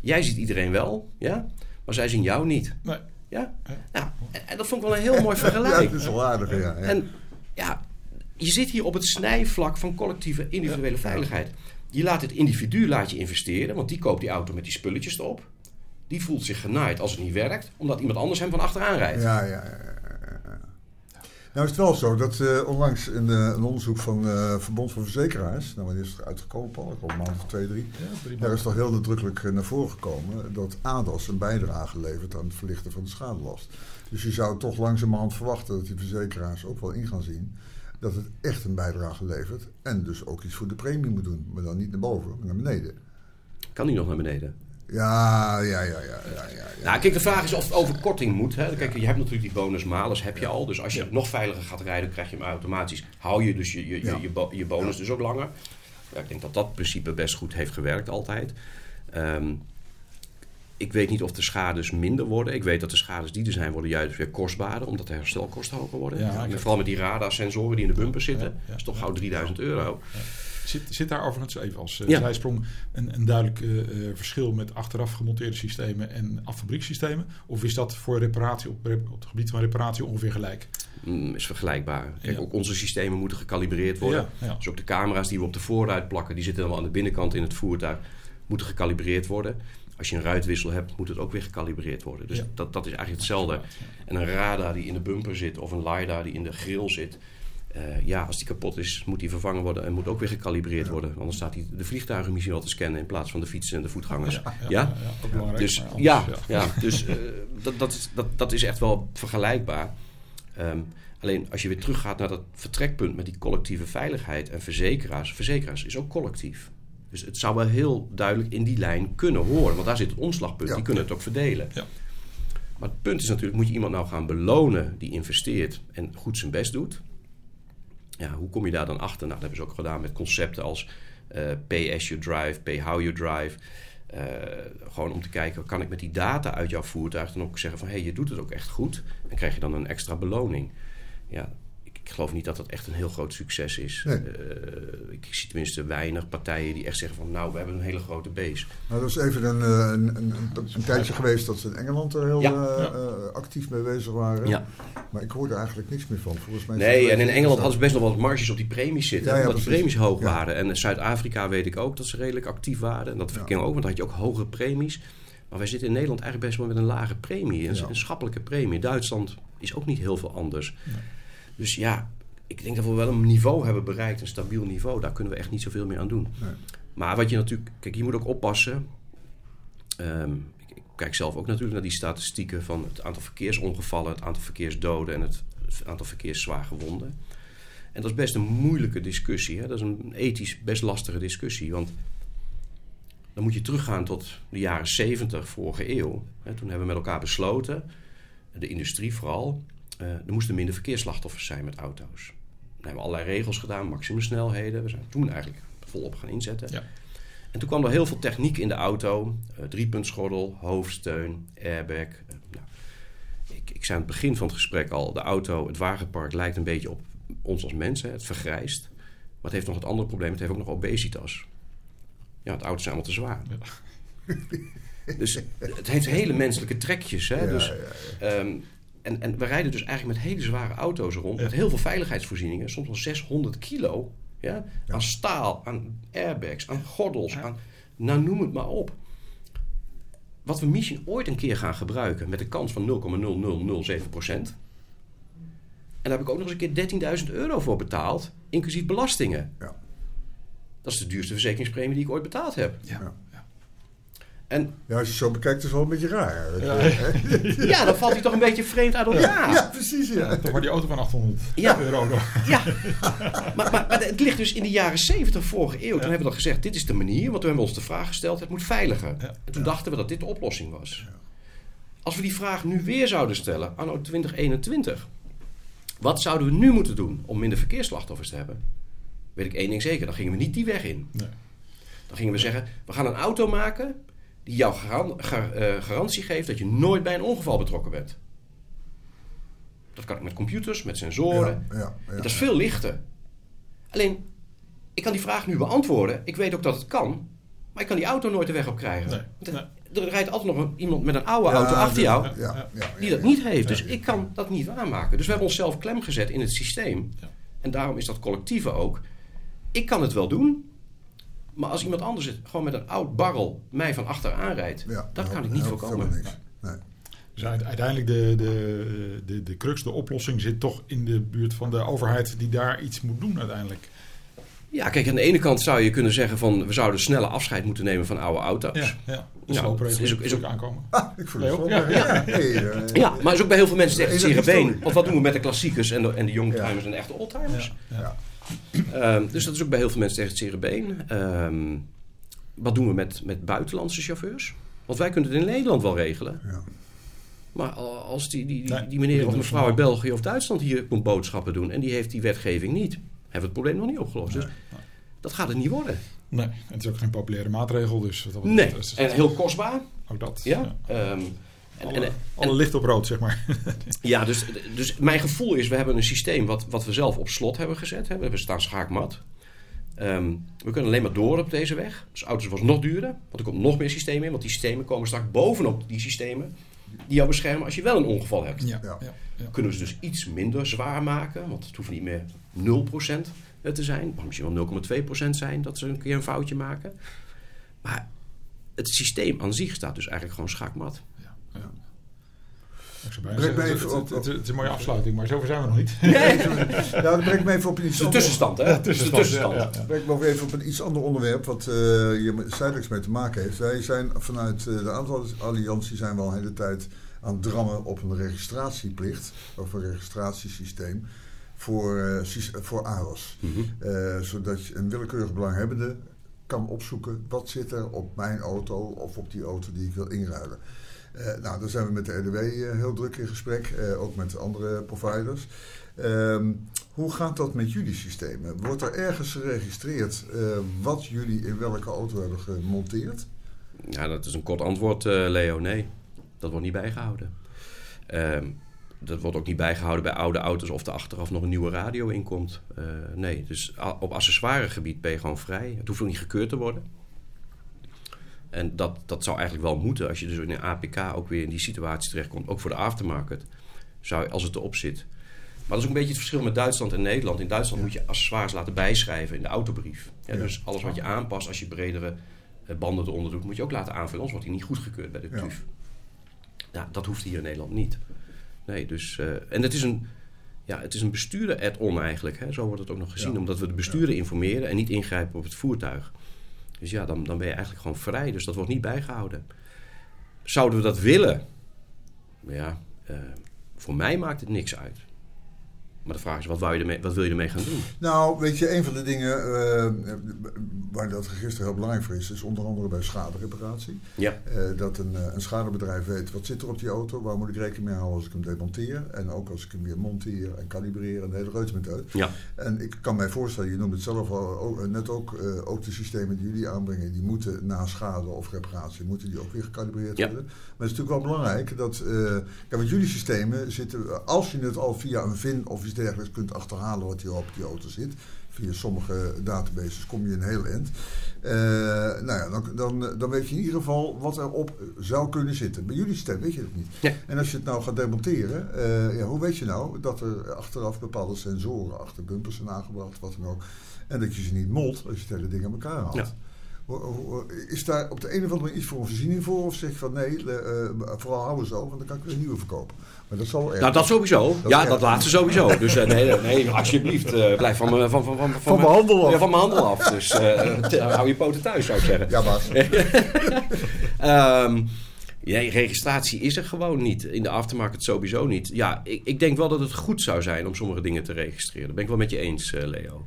Jij ziet iedereen wel, ja? Maar zij zien jou niet. Nee. Ja? Ja. Nou, en, en dat vond ik wel een heel mooi Ja, vergelijk. dat is wel aardig, ja. En ja, je zit hier op het snijvlak van collectieve individuele veiligheid. Je laat het individu laat je investeren, want die koopt die auto met die spulletjes erop. Die voelt zich genaaid als het niet werkt, omdat iemand anders hem van achteraan rijdt. Ja, ja, ja. Nou is het wel zo dat eh, onlangs een, eh, een onderzoek van eh Verbond van Verzekeraars, nou wanneer is het uitgekomen Paul? Ik hoop een maand of twee, drie. Ja, Daar is toch heel nadrukkelijk naar voren gekomen dat ADAS een bijdrage levert aan het verlichten van de schadelast. Dus je zou toch langzamerhand verwachten dat die verzekeraars ook wel in gaan zien dat het echt een bijdrage levert. En dus ook iets voor de premie moet doen. Maar dan niet naar boven, maar naar beneden. Kan die nog naar beneden? Ja, ja, ja, ja, ja. Nou, kijk, de vraag is of het over korting moet. Hè. Kijk, je hebt natuurlijk die bonus-malus, heb je al. Dus als je nog veiliger gaat rijden, krijg je hem automatisch. Hou je dus je, je, je, bonus dus ook langer. Ja, ik denk dat dat principe best goed heeft gewerkt altijd. Ehm, ik weet niet of de schades minder worden. Ik weet dat de schades die er zijn, worden juist weer kostbaarder. Omdat de herstelkosten hoger worden. Ja, vooral met die radarsensoren die in de bumper zitten. Ja, dat is toch gauw 3000 euro. Zit, zit daar overigens even als uh, Ja. zijsprong een, een duidelijk eh, eh, verschil met achteraf gemonteerde systemen en affabriekssystemen? Of is dat voor reparatie op, op het gebied van reparatie ongeveer gelijk? Mm, is vergelijkbaar. Kijk, Ja. ook onze systemen moeten gecalibreerd worden. Ja. Dus ook de camera's die we op de voorruit plakken, die zitten dan wel aan de binnenkant in het voertuig, moeten gecalibreerd worden. Als je een ruitwissel hebt, moet het ook weer gecalibreerd worden. Dus dat, dat is eigenlijk hetzelfde. En een radar die in de bumper zit of een LiDAR die in de grill zit. Eh, ja, als die kapot is, moet die vervangen worden en moet ook weer gecalibreerd worden. Anders staat die de vliegtuigen misschien wel te scannen in plaats van de fietsen en de voetgangers. Ja, ja, Ja? ja. Dus anders, ja, ja. dus eh, dat, dat, is, dat, dat is echt wel vergelijkbaar. Ehm, alleen als je weer teruggaat naar dat vertrekpunt met die collectieve veiligheid en verzekeraars. Verzekeraars is ook collectief. Dus het zou wel heel duidelijk in die lijn kunnen horen. Want daar zit het omslagpunt. Ja. Die kunnen het ook verdelen. Ja. Maar het punt is natuurlijk, moet je iemand nou gaan belonen die investeert en goed zijn best doet? Ja, hoe kom je daar dan achter? Nou, dat hebben ze ook gedaan met concepten als eh, pay as you drive, pay how you drive. Eh, gewoon om te kijken, kan ik met die data uit jouw voertuig dan ook zeggen van... hé, hey, je doet het ook echt goed. En krijg je dan een extra beloning. Ja, ik, geloof niet dat dat echt een heel groot succes is. Nee. Eh, ik zie tenminste weinig partijen die echt zeggen van... nou, we hebben een hele grote base. Nou, dat is even een, eh, een, een, een, een tijdje geweest dat ze in Engeland er heel Ja. eh, Ja. actief mee bezig waren. Ja. Maar ik hoorde eigenlijk niks meer van. Volgens mij Nee, en in Engeland hadden ze best nog wat marges op die premies zitten. Ja, ja, omdat de precies. premies hoog Ja. waren. En in Zuid-Afrika weet ik ook dat ze redelijk actief waren. En dat Ja. verkeer ook, want dan had je ook hogere premies. Maar wij zitten in Nederland eigenlijk best wel met een lage premie. Een, schappelijke premie. Duitsland is ook niet heel veel anders. Nee. Dus ja, ik denk dat we wel een niveau hebben bereikt. Een stabiel niveau. Daar kunnen we echt niet zoveel meer aan doen. Nee. Maar wat je natuurlijk... Kijk, je moet ook oppassen. Ehm, ik, ik kijk zelf ook natuurlijk naar die statistieken van het aantal verkeersongevallen, het aantal verkeersdoden en het aantal verkeerszwaargewonden. En dat is best een moeilijke discussie. Hè? Dat is een ethisch best lastige discussie. Want dan moet je teruggaan tot de jaren 70 vorige eeuw. Hè? Toen hebben we met elkaar besloten, de industrie vooral, eh, er moesten minder verkeersslachtoffers zijn met auto's. Dan hebben we allerlei regels gedaan, maximumsnelheden. We zijn toen eigenlijk volop gaan inzetten. Ja. En toen kwam er heel veel techniek in de auto. eh driepuntsgordel, hoofdsteun, airbag. eh, nou, ik, ik zei aan het begin van het gesprek al... de auto, het wagenpark lijkt een beetje op ons als mensen. Het vergrijst. Maar het heeft nog het andere probleem. Het heeft ook nog obesitas. Ja, de auto's zijn allemaal te zwaar. Dus het heeft hele menselijke trekjes. Hè? Ja, dus, ja, ja. En, en we rijden dus eigenlijk met hele zware auto's rond. Met heel veel veiligheidsvoorzieningen. Soms wel 600 kilo. Ja? Aan staal, aan airbags, aan gordels. Aan, nou, noem het maar op. Wat we misschien ooit een keer gaan gebruiken... met een kans van 0,0007 procent... En daar heb ik ook nog eens een keer 13.000 euro voor betaald, inclusief belastingen. Ja. Dat is de duurste verzekeringspremie die ik ooit betaald heb. Ja. En Ja, als je zo bekijkt, is het wel een beetje raar. Ja. hè? ja, dan valt hij toch een beetje vreemd uit elkaar. Ja, precies. Ja. Toch maar die auto van 800 Ja. euro. Ja, maar, maar, maar het ligt dus in de jaren 70 vorige eeuw. Toen hebben we dan gezegd, dit is de manier. Want toen hebben we ons de vraag gesteld, het moet veiliger. Ja. En toen dachten we dat dit de oplossing was. Als we die vraag nu weer zouden stellen, anno 2021. Wat zouden we nu moeten doen om minder verkeersslachtoffers te hebben? Weet ik één ding zeker, dan gingen we niet die weg in. Nee. Dan gingen we zeggen, we gaan een auto maken die jou garan- ga- eh, garantie geeft dat je nooit bij een ongeval betrokken bent. Dat kan ik met computers, met sensoren. Ja, ja, ja. Dat is veel lichter. Alleen, ik kan die vraag nu beantwoorden. Ik weet ook dat het kan. Maar ik kan die auto nooit de weg op krijgen. Nee, er- nee. Er rijdt altijd nog een- iemand met een oude Ja, auto achter jou Ja, ja, ja, die ja. dat niet heeft. Dus ik kan dat niet waarmaken. Dus we hebben onszelf klem gezet in het systeem. Ja. En daarom is dat collectieve ook. Ik kan het wel doen. Maar als iemand anders het gewoon met een oud barrel mij van achter aanrijdt, Ja, dat kan ik niet voorkomen. Nee. Dus uite- uiteindelijk de, de, de, de crux, de oplossing zit toch in de buurt van de overheid die daar iets moet doen uiteindelijk. Ja, kijk, aan de ene kant zou je kunnen zeggen van we zouden sneller afscheid moeten nemen van oude auto's. Ja, ja. Sloopregeling is ook- is ook- aankomen. Ah, ik voel het. Ja, Ja, ja. Hey, Ja, maar is ook bij heel veel mensen echt zere been. Want wat doen we met de klassiekers en de, en de youngtimers en de echte oldtimers? Ja, Ehm, dus dat is ook bij heel veel mensen echt het zere been. Ehm, wat doen we met, met buitenlandse chauffeurs? Want wij kunnen het in Nederland wel regelen. Ja. Maar als die, die, die, Nee, die meneer of mevrouw uit. België of Duitsland hier komt boodschappen doen... en die heeft die wetgeving niet, hebben we het probleem nog niet opgelost. Dus dat gaat het niet worden. Nee, en het is ook geen populaire maatregel, dus dat Nee, en heel kostbaar. ook dat. Ja. Ehm, en, Alle, en, alle licht op rood, zeg maar. Ja, dus, dus mijn gevoel is, we hebben een systeem wat, wat we zelf op slot hebben gezet. Hè. We staan schaakmat. Ehm, we kunnen alleen maar door op deze weg. Dus auto's was nog duurder, want er komt nog meer systemen in. Want die systemen komen straks bovenop die systemen die jou beschermen als je wel een ongeval hebt. Ja, Ja. ja. ja. Kunnen we ze dus iets minder zwaar maken, want het hoeft niet meer 0% te zijn. Het mag misschien wel 0,2% zijn dat ze een keer een foutje maken. Maar het systeem aan zich staat dus eigenlijk gewoon schaakmat. Breng het, even op- het- het is een mooie afsluiting, maar zover zijn we nog niet. Ja, dan breng ik me even op een iets de tussenstand, hè? De tussenstand. Ja, ja. Breng me nog even op een iets ander onderwerp wat eh hier zijdelings mee te maken heeft. Wij zijn vanuit eh, de aantal alliantie zijn we al een hele tijd aan het drammen op een registratieplicht of een registratiesysteem voor, eh, voor AROS. Mhm. Eh, zodat je een willekeurig belanghebbende kan opzoeken wat zit er op mijn auto of op die auto die ik wil inruilen. Eh, nou, daar zijn we met de RDW eh, heel druk in gesprek, eh, ook met andere providers. Ehm, hoe gaat dat met jullie systemen? Wordt er ergens geregistreerd wat jullie in welke auto hebben gemonteerd? Ja, dat is een kort antwoord, Leo. Nee, dat wordt niet bijgehouden. Ehm, dat wordt ook niet bijgehouden bij oude auto's of er achteraf nog een nieuwe radio in komt. Nee, dus op accessoiregebied ben je gewoon vrij. Het hoeft ook niet gekeurd te worden. En dat, dat zou eigenlijk wel moeten als je dus in een APK ook weer in die situatie terechtkomt. Ook voor de aftermarket, zou als het erop zit. Maar dat is ook een beetje het verschil met Duitsland en Nederland. In Duitsland moet je accessoires laten bijschrijven in de autobrief. Ja, Ja. Dus alles wat je aanpast als je bredere eh, banden eronder doet, moet je ook laten aanvullen. Anders wordt hij niet goedgekeurd bij de. TUF. Ja, dat hoeft hier in Nederland niet. Nee, dus... eh, en het is een... Ja, het is een bestuurder add-on eigenlijk. Hè? Zo wordt het ook nog gezien. Omdat we de bestuurder informeren en niet ingrijpen op het voertuig. Dus ja, dan, dan ben je eigenlijk gewoon vrij. Dus dat wordt niet bijgehouden. Zouden we dat willen? Ja, eh, voor mij maakt het niks uit. Maar de vraag is, wat, wou je ermee, wat wil je ermee gaan doen? Nou, weet je, een van de dingen eh, waar dat register heel belangrijk voor is, is onder andere bij schadereparatie. Ja, Eh, dat een, eh, een schadebedrijf weet wat zit er op die auto, waar moet ik rekening mee houden als ik hem demonteer. En ook als ik hem weer monteer en kalibreer en de hele reuze met uit. ja, En ik kan mij voorstellen, je noemt het zelf al, ook, net ook, eh, ook de systemen die jullie aanbrengen, die moeten na schade of reparatie, moeten die ook weer gekalibreerd Ja. worden. Maar het is natuurlijk wel belangrijk dat, eh want jullie systemen zitten, als je het al via een VIN of iets dergelijks kunt achterhalen wat hier op die auto zit, via sommige databases kom je een heel eind. Uh, nou ja, dan, dan, dan weet je in ieder geval wat erop zou kunnen zitten. Bij jullie stem weet je dat niet. Ja. En als je het nou gaat demonteren, uh, ja, hoe weet je nou dat er achteraf bepaalde sensoren achter bumpers zijn aangebracht, wat dan ook. En dat je ze niet molt als je het hele ding aan elkaar haalt. Ja. Is daar op de een of andere manier iets voor een voorziening voor? Of zeg je van nee, uh, vooral houden zo, want dan kan ik weer een nieuwe verkopen. Maar dat zal. Nou, dat sowieso. Dat ja, dat laatste sowieso. Dus uh, nee, nee, alsjeblieft, uh, blijf van, van, van, van, van, Van mijn handel af. Ja, van mijn handel af. Dus uh, hou je poten thuis, zou ik zeggen. Ja, baas. um, nee, registratie is er gewoon niet. In de aftermarket sowieso niet. Ja, ik, ik, denk wel dat het goed zou zijn om sommige dingen te registreren. Dat ben ik wel met je eens, Leo.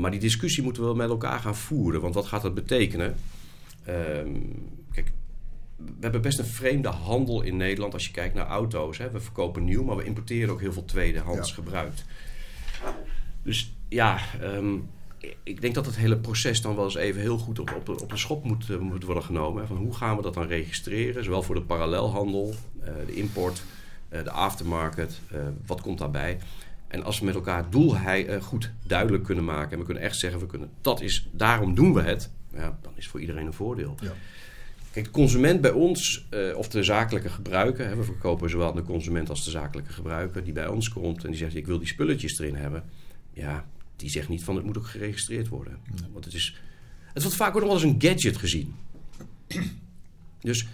Maar die discussie moeten we wel met elkaar gaan voeren. Want wat gaat dat betekenen? Um, we hebben best een vreemde handel in Nederland als je kijkt naar auto's. Hè. We verkopen nieuw, maar we importeren ook heel veel tweedehands Ja. gebruikt. Dus ja, um, ik denk dat het hele proces dan wel eens even heel goed op, op, de, op de schop moet, uh, moet worden genomen. Hè. Van hoe gaan we dat dan registreren? Zowel voor de parallelhandel, uh, de import, uh, de aftermarket. wat komt daarbij? En als we met elkaar het doel hij, goed duidelijk kunnen maken... en we kunnen echt zeggen, we kunnen, dat is, daarom doen we het... Ja, dan is het voor iedereen een voordeel. Ja. Kijk, de consument bij ons, uh, of de zakelijke gebruiker... Hè, we verkopen zowel de consument als de zakelijke gebruiker... die bij ons komt en die zegt, ik wil die spulletjes erin hebben... ja, die zegt niet van, het moet ook geregistreerd worden. Want het is... Het wordt vaak ook nog wel eens een gadget gezien. Dus...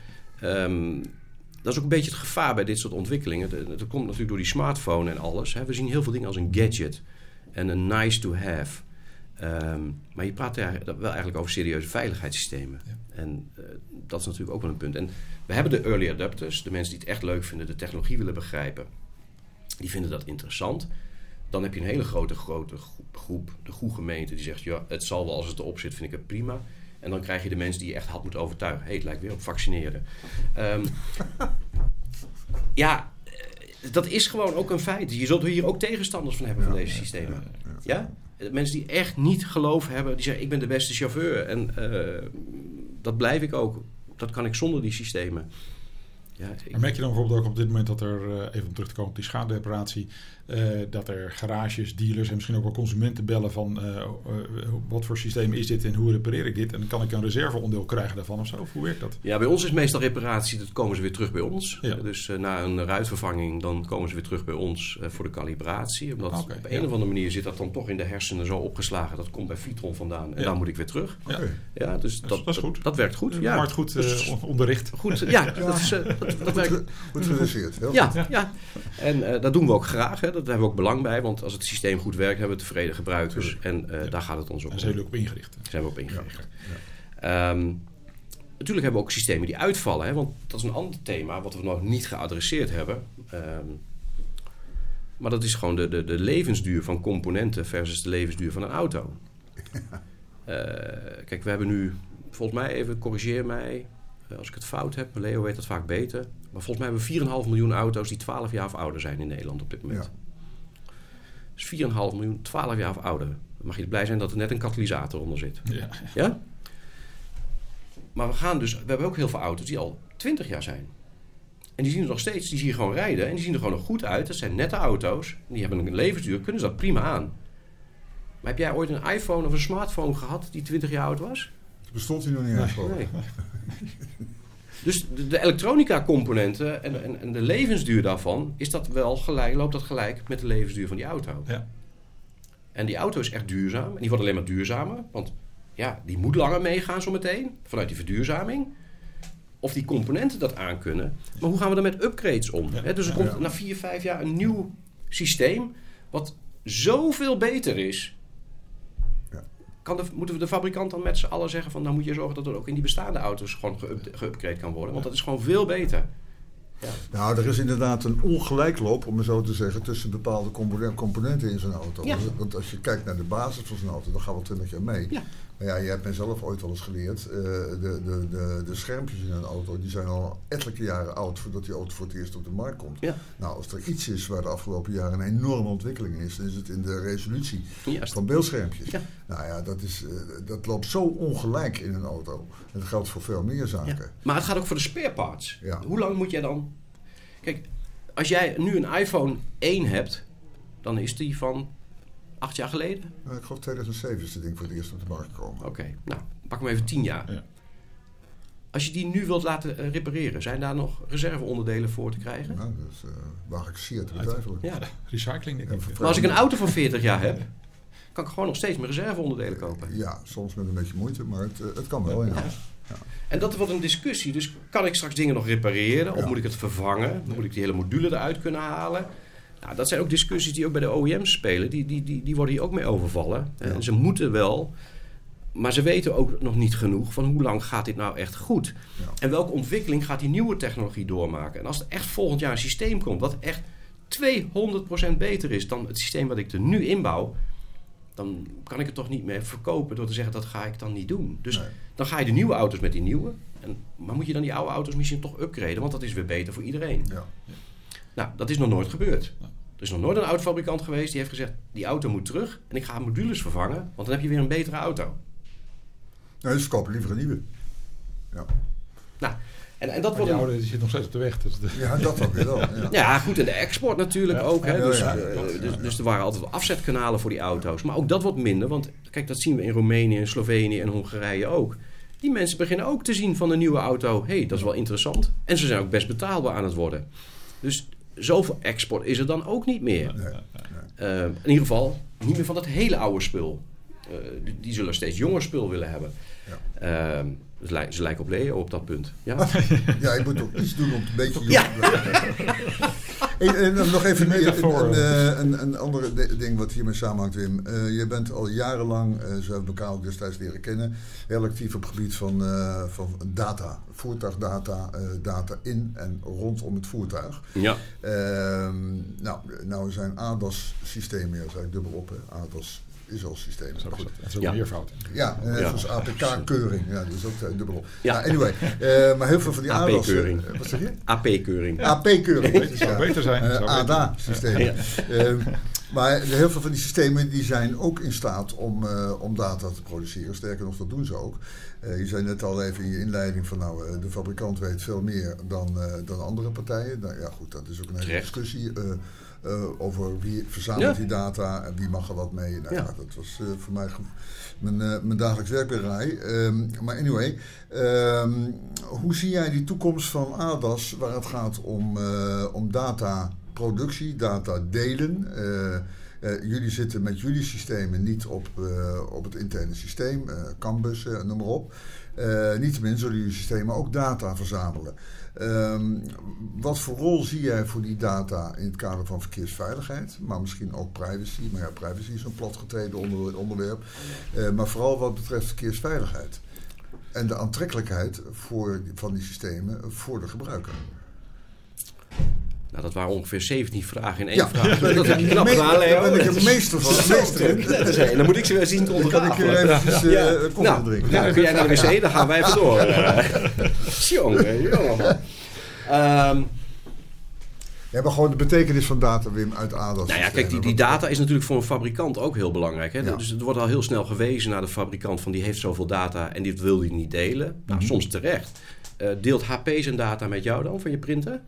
Um, dat is ook een beetje het gevaar bij dit soort ontwikkelingen. Dat komt natuurlijk door die smartphone en alles. Hè. We zien heel veel dingen als een gadget en een nice to have. Um, maar je praat wel eigenlijk over serieuze veiligheidssystemen. Ja. En uh, dat is natuurlijk ook wel een punt. En we hebben de early adapters, de mensen die het echt leuk vinden, de technologie willen begrijpen. Die vinden dat interessant. Dan heb je een hele grote, grote groep, de goede gemeente, die zegt: ja, het zal wel als het erop zit, vind ik het prima. En dan krijg je de mensen die je echt had moeten overtuigen. Hé, het lijkt weer op vaccineren. Um, ja, dat is gewoon ook een feit. Je zult hier ook tegenstanders van hebben Ja, van deze systemen. ja, Ja, Mensen die echt niet geloof hebben, die zeggen: Ik ben de beste chauffeur. En uh, dat blijf ik ook. Dat kan ik zonder die systemen. Ja, merk je dan bijvoorbeeld ook op dit moment dat er, uh, even terug te komen op die schadereparatie, dat er garages, dealers en misschien ook wel consumenten bellen van uh, wat voor systeem is dit en hoe repareer ik dit? En kan ik een reserveonderdeel krijgen daarvan of zo? Of hoe werkt dat? Ja, bij ons is meestal reparatie, dat komen ze weer terug bij ons. Ja. Dus na een ruitvervanging, dan komen ze weer terug bij ons voor de calibratie. Omdat okay, op een ja. of andere manier zit dat dan toch in de hersenen zo opgeslagen. Dat komt bij Vitron vandaan en Ja. dan moet ik weer terug. Ja. Oké. Ja, dus Dat dat, is- goed. Dat, werkt goed. Ja. Goed Dus- eh, onderricht. Goed, ja, dat, is, eh, dat, dat Goed, werkt goed Ja, ja. en eh, dat doen we ook graag. Hè. Daar hebben we ook belang bij. Want als het systeem goed werkt, hebben we tevreden gebruikers. En eh, Ja. daar gaat het ons ook Daar om. zijn jullie ook op ingericht. Daar zijn we op ingericht. Ja. Natuurlijk hebben we ook systemen die uitvallen. Hè, want dat is een ander thema wat we nog niet geadresseerd hebben. Ehm, maar dat is gewoon de, de, de levensduur van componenten versus de levensduur van een auto. Eh, kijk, we hebben nu, volgens mij, even corrigeer mij eh, als ik het fout heb. Leo weet dat vaak beter. Maar volgens mij hebben we 4,5 miljoen auto's die 12 jaar of ouder zijn in Nederland op dit moment. Ja. Dus 4,5 miljoen, 12 jaar of ouder. Dan mag je blij zijn dat er net een katalysator onder zit. Ja. Ja? Maar we gaan dus, we hebben ook heel veel auto's die al 20 jaar zijn. En die zien er nog steeds, die zie je gewoon rijden en die zien er gewoon nog goed uit. Dat zijn nette auto's, die hebben een levensduur, kunnen ze dat prima aan. Maar heb jij ooit een iPhone of een smartphone gehad die 20 jaar oud was? Bestond hij nog niet eens voor? Nee. Dus de, de elektronica-componenten en, en, en de levensduur daarvan, is dat wel gelijk, loopt dat gelijk met de levensduur van die auto. Ja. En die auto is echt duurzaam. En die wordt alleen maar duurzamer. Want ja, die moet langer meegaan zometeen. Vanuit die verduurzaming. Of die componenten dat aankunnen. Maar hoe gaan we er met upgrades om? Ja. Dus er komt na vier, vijf jaar een nieuw systeem. Wat zoveel beter is. Ja. Kan de, moeten we de fabrikant dan met z'n allen zeggen van... nou moet je zorgen dat er ook in die bestaande auto's gewoon geupgrade kan worden. Want dat is gewoon veel beter. Nou, er is inderdaad een ongelijkloop, om het zo te zeggen, tussen bepaalde componen- componenten in zo'n auto. Ja. Want als je kijkt naar de basis van zo'n auto, dan gaan we 20 jaar mee. Ja. Maar ja, je hebt mij zelf ooit wel eens geleerd, eh, de, de, de, de schermpjes in een auto, die zijn al ettelijke jaren oud voordat die auto voor het eerst op de markt komt. Ja. Nou, als er iets is waar de afgelopen jaren een enorme ontwikkeling is, dan is het in de resolutie Juist. van beeldschermpjes. Ja. Nou ja, dat, is, eh, dat loopt zo ongelijk in een auto. En dat geldt voor veel meer Ja. zaken. Maar het gaat ook voor de spare parts. Ja. Hoe lang moet jij dan... Kijk, als jij nu een iPhone 1 hebt... dan is die van Acht jaar geleden? Nou, ik geloof 2007 is het ding voor het eerst op de markt gekomen. Oké, nou, pak hem even tien jaar. Ja. Als je die nu wilt laten eh, repareren, zijn daar nog reserveonderdelen voor te krijgen? Nou, dat is, eh, waag ik zeer te betwijfelen. Ja. Recycling, denk Ja, ik. Maar als ik een auto van 40 jaar heb, kan ik gewoon nog steeds mijn reserveonderdelen kopen. Ja, soms met een beetje moeite, maar het, eh, het kan wel, ja. En dat wordt een discussie. Dus kan ik straks dingen nog repareren? Of Ja. moet ik het vervangen? Moet ik die hele module eruit kunnen halen? Nou, dat zijn ook discussies die ook bij de OEM's spelen. Die, die, die, die worden hier ook mee overvallen. Ja. En ze moeten wel. Maar ze weten ook nog niet genoeg van hoe lang gaat dit nou echt goed? Ja. En welke ontwikkeling gaat die nieuwe technologie doormaken? En als er echt volgend jaar een systeem komt wat echt 200% beter is dan het systeem wat ik er nu inbouw, dan kan ik het toch niet meer verkopen door te zeggen dat ga ik dan niet doen. Dus Nee. dan ga je de nieuwe auto's met die nieuwe. En, maar moet je dan die oude auto's misschien toch upgraden? Want dat is weer beter voor iedereen. Ja. Nou, dat is nog nooit gebeurd. Er is nog nooit een autofabrikant geweest die heeft gezegd... die auto moet terug en ik ga modules vervangen... want dan heb je weer een betere auto. Nee, ze kopen liever een nieuwe. Ja, Nou, en, en dat wordt die een... oude die zit nog steeds op de weg. Dus de, ja dat dan weer wel. Ja. Ja, goed, en de export natuurlijk Ja. ook. Hè? Ja, dus, ja, eh, dus, ja. dus er waren altijd afzetkanalen voor die auto's. Maar ook dat wordt minder, want kijk, dat zien we in Roemenië, en Slovenië en Hongarije ook. Die mensen beginnen ook te zien van een nieuwe auto... hé, hey, dat is wel interessant. En ze zijn ook best betaalbaar aan het worden. Dus zoveel export is er dan ook niet meer. Nee. Eh, in ieder geval niet meer van dat hele oude spul. Eh, die, die zullen steeds jonger spul willen hebben. Eh, ze, lij- ze lijken op Leo op dat punt. Ja? Ja, je moet ook iets doen om het een beetje... Ja. En, en dan nog even een, een, een, een, een ander de- ding wat hiermee samenhangt, Wim. Eh, je bent al jarenlang, eh zo hebben elkaar ook destijds leren kennen, heel actief op het gebied van, eh, van data. Voertuigdata, eh, data in en rondom het voertuig. ja. Ehm, nou, nou zijn ADAS-systemen, ja, dubbel op, hè. ADAS is al systeem. dat is goed. dat is ook Ja. een meervoud. Ja, en net Ja. zoals APK-keuring. Ja, die is ook eh, dubbel. Ja. Nou, anyway, eh, maar heel veel van die. AP-keuring. eh, wat zeg je? AP-keuring. AP-keuring. Het zou beter zijn. Eh. Ja. Ehm, maar heel veel van die systemen die zijn ook in staat om, eh, om data te produceren. Sterker nog, dat doen ze ook. Eh, je zei net al even in je inleiding van nou, eh, de fabrikant weet veel meer dan, eh, dan andere partijen. Nou ja, goed, dat is ook een hele Terecht. discussie eh, eh, over wie verzamelt die data en wie mag er wat mee. Nou, Ja. dat was eh, voor mij mijn, eh, mijn dagelijks werkberij. Ehm, maar anyway, ehm, hoe zie jij die toekomst van ADAS waar het gaat om, eh, om dataproductie, data delen? Eh, eh, jullie zitten met jullie systemen niet op, eh, op het interne systeem, eh Canvas, eh, noem maar op. Eh niettemin zullen jullie systemen ook data verzamelen. Ehm, wat voor rol zie jij voor die data in het kader van verkeersveiligheid, maar misschien ook privacy? Maar ja, privacy is een platgetreden onder, onderwerp. Eh, maar vooral wat betreft verkeersveiligheid. En de aantrekkelijkheid voor, van die systemen voor de gebruiker. Nou, dat waren ongeveer 17 vragen in één Ja, vraag. Dat heb je een knap gedaan, daar Leo. ben ik een is meester van. zo Meester in. is- dan moet ik ze weer zien te Dan kan ik eh, Ja. koffie Nou, drinken. nou, kun jij naar de wc, dan gaan wij even door. Eh, Jongen, jongen man. Ehm, Ja, maar gewoon de betekenis van data, Wim, uit ADAS. Nou ja, kijk, die, die data is natuurlijk voor een fabrikant ook heel belangrijk. Hè? Ja. Dus er wordt al heel snel gewezen naar de fabrikant van die heeft zoveel data en dit wil hij niet delen. Nou, Mhm. soms terecht. Eh, deelt HP zijn data met jou dan, van je printer?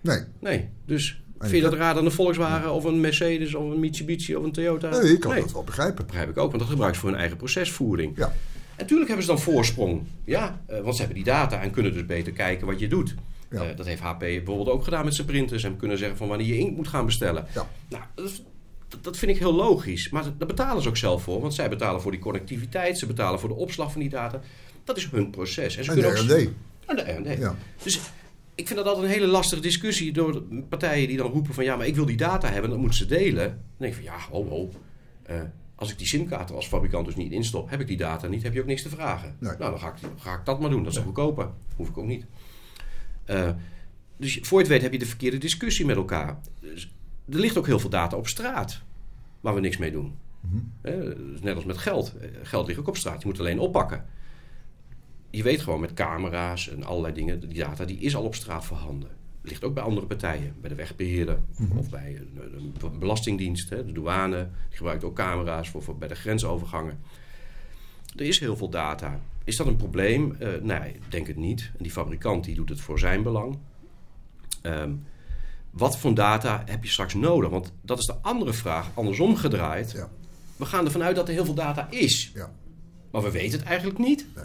Nee, Nee. Dus vind je dat raar dan een Volkswagen of een Mercedes of een Mitsubishi of een Toyota? nee, ik kan dat wel begrijpen. Dat begrijp ik ook, want dat gebruikt ze voor hun eigen procesvoering. Ja. En natuurlijk hebben ze dan voorsprong. Ja, eh, want ze hebben die data en kunnen dus beter kijken wat je doet. Ja. Eh, dat heeft HP bijvoorbeeld ook gedaan met zijn printers. En kunnen zeggen van wanneer je inkt moet gaan bestellen. Ja. Nou, dat, dat, dat vind ik heel logisch. Maar daar betalen ze ook zelf voor. Want zij betalen voor die connectiviteit. Ze betalen voor de opslag van die data. Dat is hun proces. En ze En kunnen de ook... R&D. En de R&D. Ja. Dus ik vind dat altijd een hele lastige discussie door partijen die dan roepen van ja, maar ik wil die data hebben, dan moeten ze delen. Dan denk ik van ja, ho, ho. Eh, als ik die simkaart er als fabrikant dus niet instop, heb ik die data niet, heb je ook niks te vragen. Nee. Nou, dan ga ik, ga ik dat maar doen. Dat is goedkoper. Hoef ik ook niet. Eh, dus voor je het weet heb je de verkeerde discussie met elkaar. Dus er ligt ook heel veel data op straat waar we niks mee doen. Mhm. Eh, dus net als met geld. Geld ligt ook op straat. Je moet het alleen oppakken. Je weet gewoon met camera's en allerlei dingen, die data die is al op straat voorhanden. Ligt ook bij andere partijen, bij de wegbeheerder of bij een, een belastingdienst, hè, de douane. Die gebruikt ook camera's voor, voor bij de grensovergangen. Er is heel veel data. Is dat een probleem? Eh, nee, ik denk het niet. En die fabrikant die doet het voor zijn belang. Ehm, wat voor data heb je straks nodig? Want dat is de andere vraag, andersom gedraaid. Ja. We gaan ervan uit dat er heel veel data is. Ja. Maar we weten het eigenlijk niet. Nee,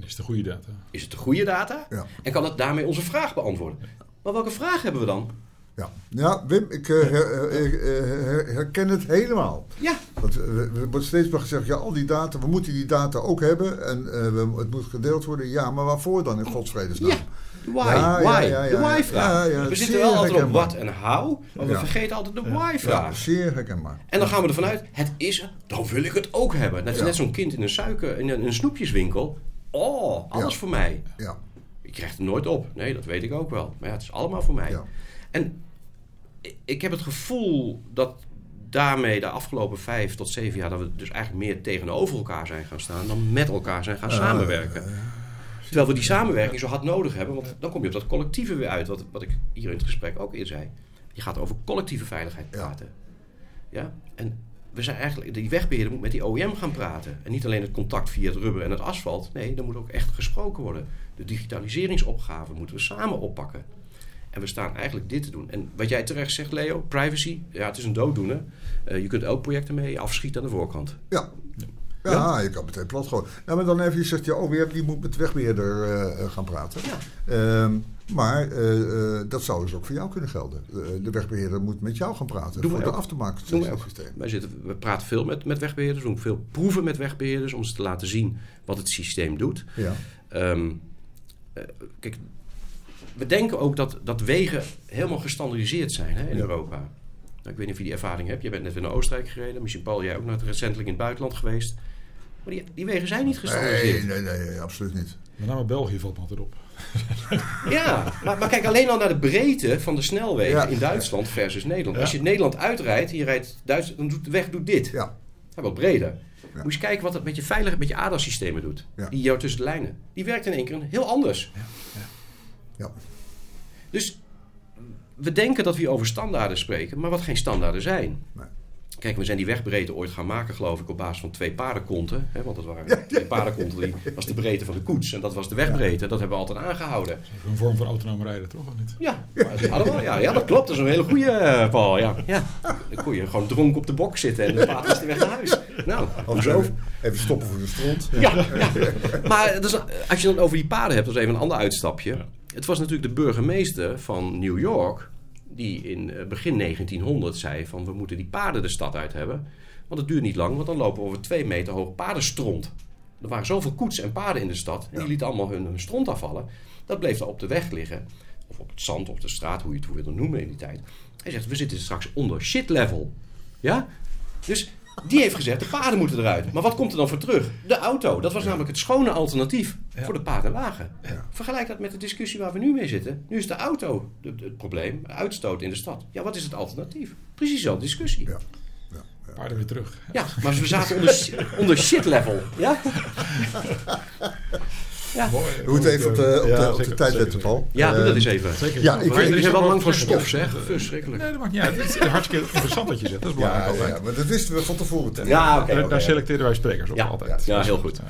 en is het de goede data? Is het de goede data? Ja. En kan het daarmee onze vraag beantwoorden? Maar welke vraag hebben we dan? Ja, ja Wim, ik eh, her- eh, eh, her- herken het helemaal. Ja, Want er wordt steeds maar gezegd, ja, al die data, we moeten die data ook hebben. En eh, we, het moet gedeeld worden. Ja, maar waarvoor dan in godsvredesnaam? ja. De why, Ja, why, ja, ja, de why-vraag. ja, ja, we zeer zitten wel altijd op wat en how, maar we Ja. vergeten altijd de Ja, why-vraag. zeer herkenbaar. En dan gaan we ervan uit, het is er, dan wil ik het ook hebben. Dat is Ja. net zo'n kind in een suiker, in een, een snoepjeswinkel. Oh, alles Ja. voor mij. Ja, Ik krijg het nooit op. Nee, dat weet ik ook wel. Maar ja, het is allemaal voor mij. ja. En ik- heb het gevoel dat daarmee de afgelopen vijf tot zeven jaar... dat we dus eigenlijk meer tegenover elkaar zijn gaan staan... dan met elkaar zijn gaan samenwerken. Terwijl we die samenwerking zo hard nodig hebben... want dan kom je op dat collectieve weer uit... wat, wat ik hier in het gesprek ook eerder zei. Je gaat over collectieve veiligheid Ja. praten. Ja? En we zijn eigenlijk... Die wegbeheerder moet met die OEM gaan praten. En niet alleen het contact via het rubber en het asfalt. Nee, er moet ook echt gesproken worden. De digitaliseringsopgave moeten we samen oppakken. En we staan eigenlijk dit te doen. En wat jij terecht zegt, Leo, privacy, ja, het is een dooddoener. Eh, je kunt elk project ermee afschieten aan de voorkant. Ja. Ja, je kan meteen plat gooien. Nou, maar dan even, je zegt, ja, OWM die moet met de wegbeheerder eh, eh, gaan praten. Ja. Ehm, maar eh, dat zou dus ook voor jou kunnen gelden. De wegbeheerder moet met jou gaan praten Doen voor de ook. af te maken Doen wij ook. systeem. Wij zitten, we praten veel met, met wegbeheerders, we doen veel proeven met wegbeheerders om ze te laten zien wat het systeem doet. Ja. Ehm, eh, kijk, we denken ook dat, dat wegen helemaal gestandardiseerd zijn hè, in Ja. Europa. Nou, ik weet niet of je die ervaring hebt. Je bent net weer naar Oostenrijk gereden. Misschien Paul, jij ook nog recentelijk in het buitenland geweest. Maar die, die wegen zijn niet gestandardiseerd. Nee, nee, nee, absoluut niet. Met name België valt me altijd op. Ja, maar, maar kijk alleen al naar de breedte van de snelwegen Ja. in Duitsland versus Nederland. Ja. Als je Nederland uitrijdt, je rijdt Duits, dan doet de weg doet dit. Ja, Ja, wat breder. Ja. Moet je eens kijken wat het met je veilig, met je ADAS-systemen doet. Ja. Die jou tussen de lijnen. Die werkt in één keer heel anders. ja. Dus we denken dat we hier over standaarden spreken, maar wat geen standaarden zijn. Nee. Kijk, we zijn die wegbreedte ooit gaan maken, geloof ik, op basis van twee paardenkonten. Hè, want dat waren twee paardenkonten, die was de breedte van de koets. En dat was de wegbreedte. Dat hebben we altijd aangehouden. Een vorm van autonoom rijden, toch? Of niet? Ja, ja, ja, dat klopt. Dat is een hele goede eh, Paul. Ja. Ja. Dan kon je gewoon dronken op de bok zitten en de paard was de weg naar huis. Nou, Of hoezo? even, stoppen voor de stront. Ja, ja. Maar is- als je dan over die paden hebt, dat is even een ander uitstapje. Ja. Het was natuurlijk de burgemeester van New York die in eh, begin 1900 zei van we moeten die paden de stad uit hebben. Want het duurt niet lang, want dan lopen we over twee meter hoog padenstront. Er waren zoveel koetsen en paarden in de stad en die lieten allemaal hun, hun stront afvallen. Dat bleef daar op de weg liggen. Of op het zand, op de straat, hoe je het het noemen in die tijd. Hij zegt, we zitten straks onder shit level. Ja? Dus die heeft gezegd, de paarden moeten eruit. Maar wat komt er dan voor terug? De auto. Dat was namelijk het schone alternatief Ja. voor de paardenwagen. Ja. Vergelijk dat met de discussie waar we nu mee zitten. Nu is de auto het probleem, uitstoot in de stad. Ja, wat is het alternatief? Precies dezelfde discussie. Ja. Ja. Ja. Paarden weer terug. Ja, maar we zaten onder, onder shit level. Ja? Ja, Je moet even op de, op Ja, de, op de zeker, tijd zeker, letten, Paul. ja doe dat Eh, eens even. Zeker. Ja, ik- Maar ik- zijn wel lang van zeggen, stof, ja. zeg. Verschrikkelijk. Nee, dat maakt niet uit. Het is hartstikke interessant wat je zegt. Dat is Ja, belangrijk ja, altijd. ja, maar dat wisten we van tevoren. Ja, oké. daar, selecteren wij sprekers op Ja, altijd. ja, heel goed.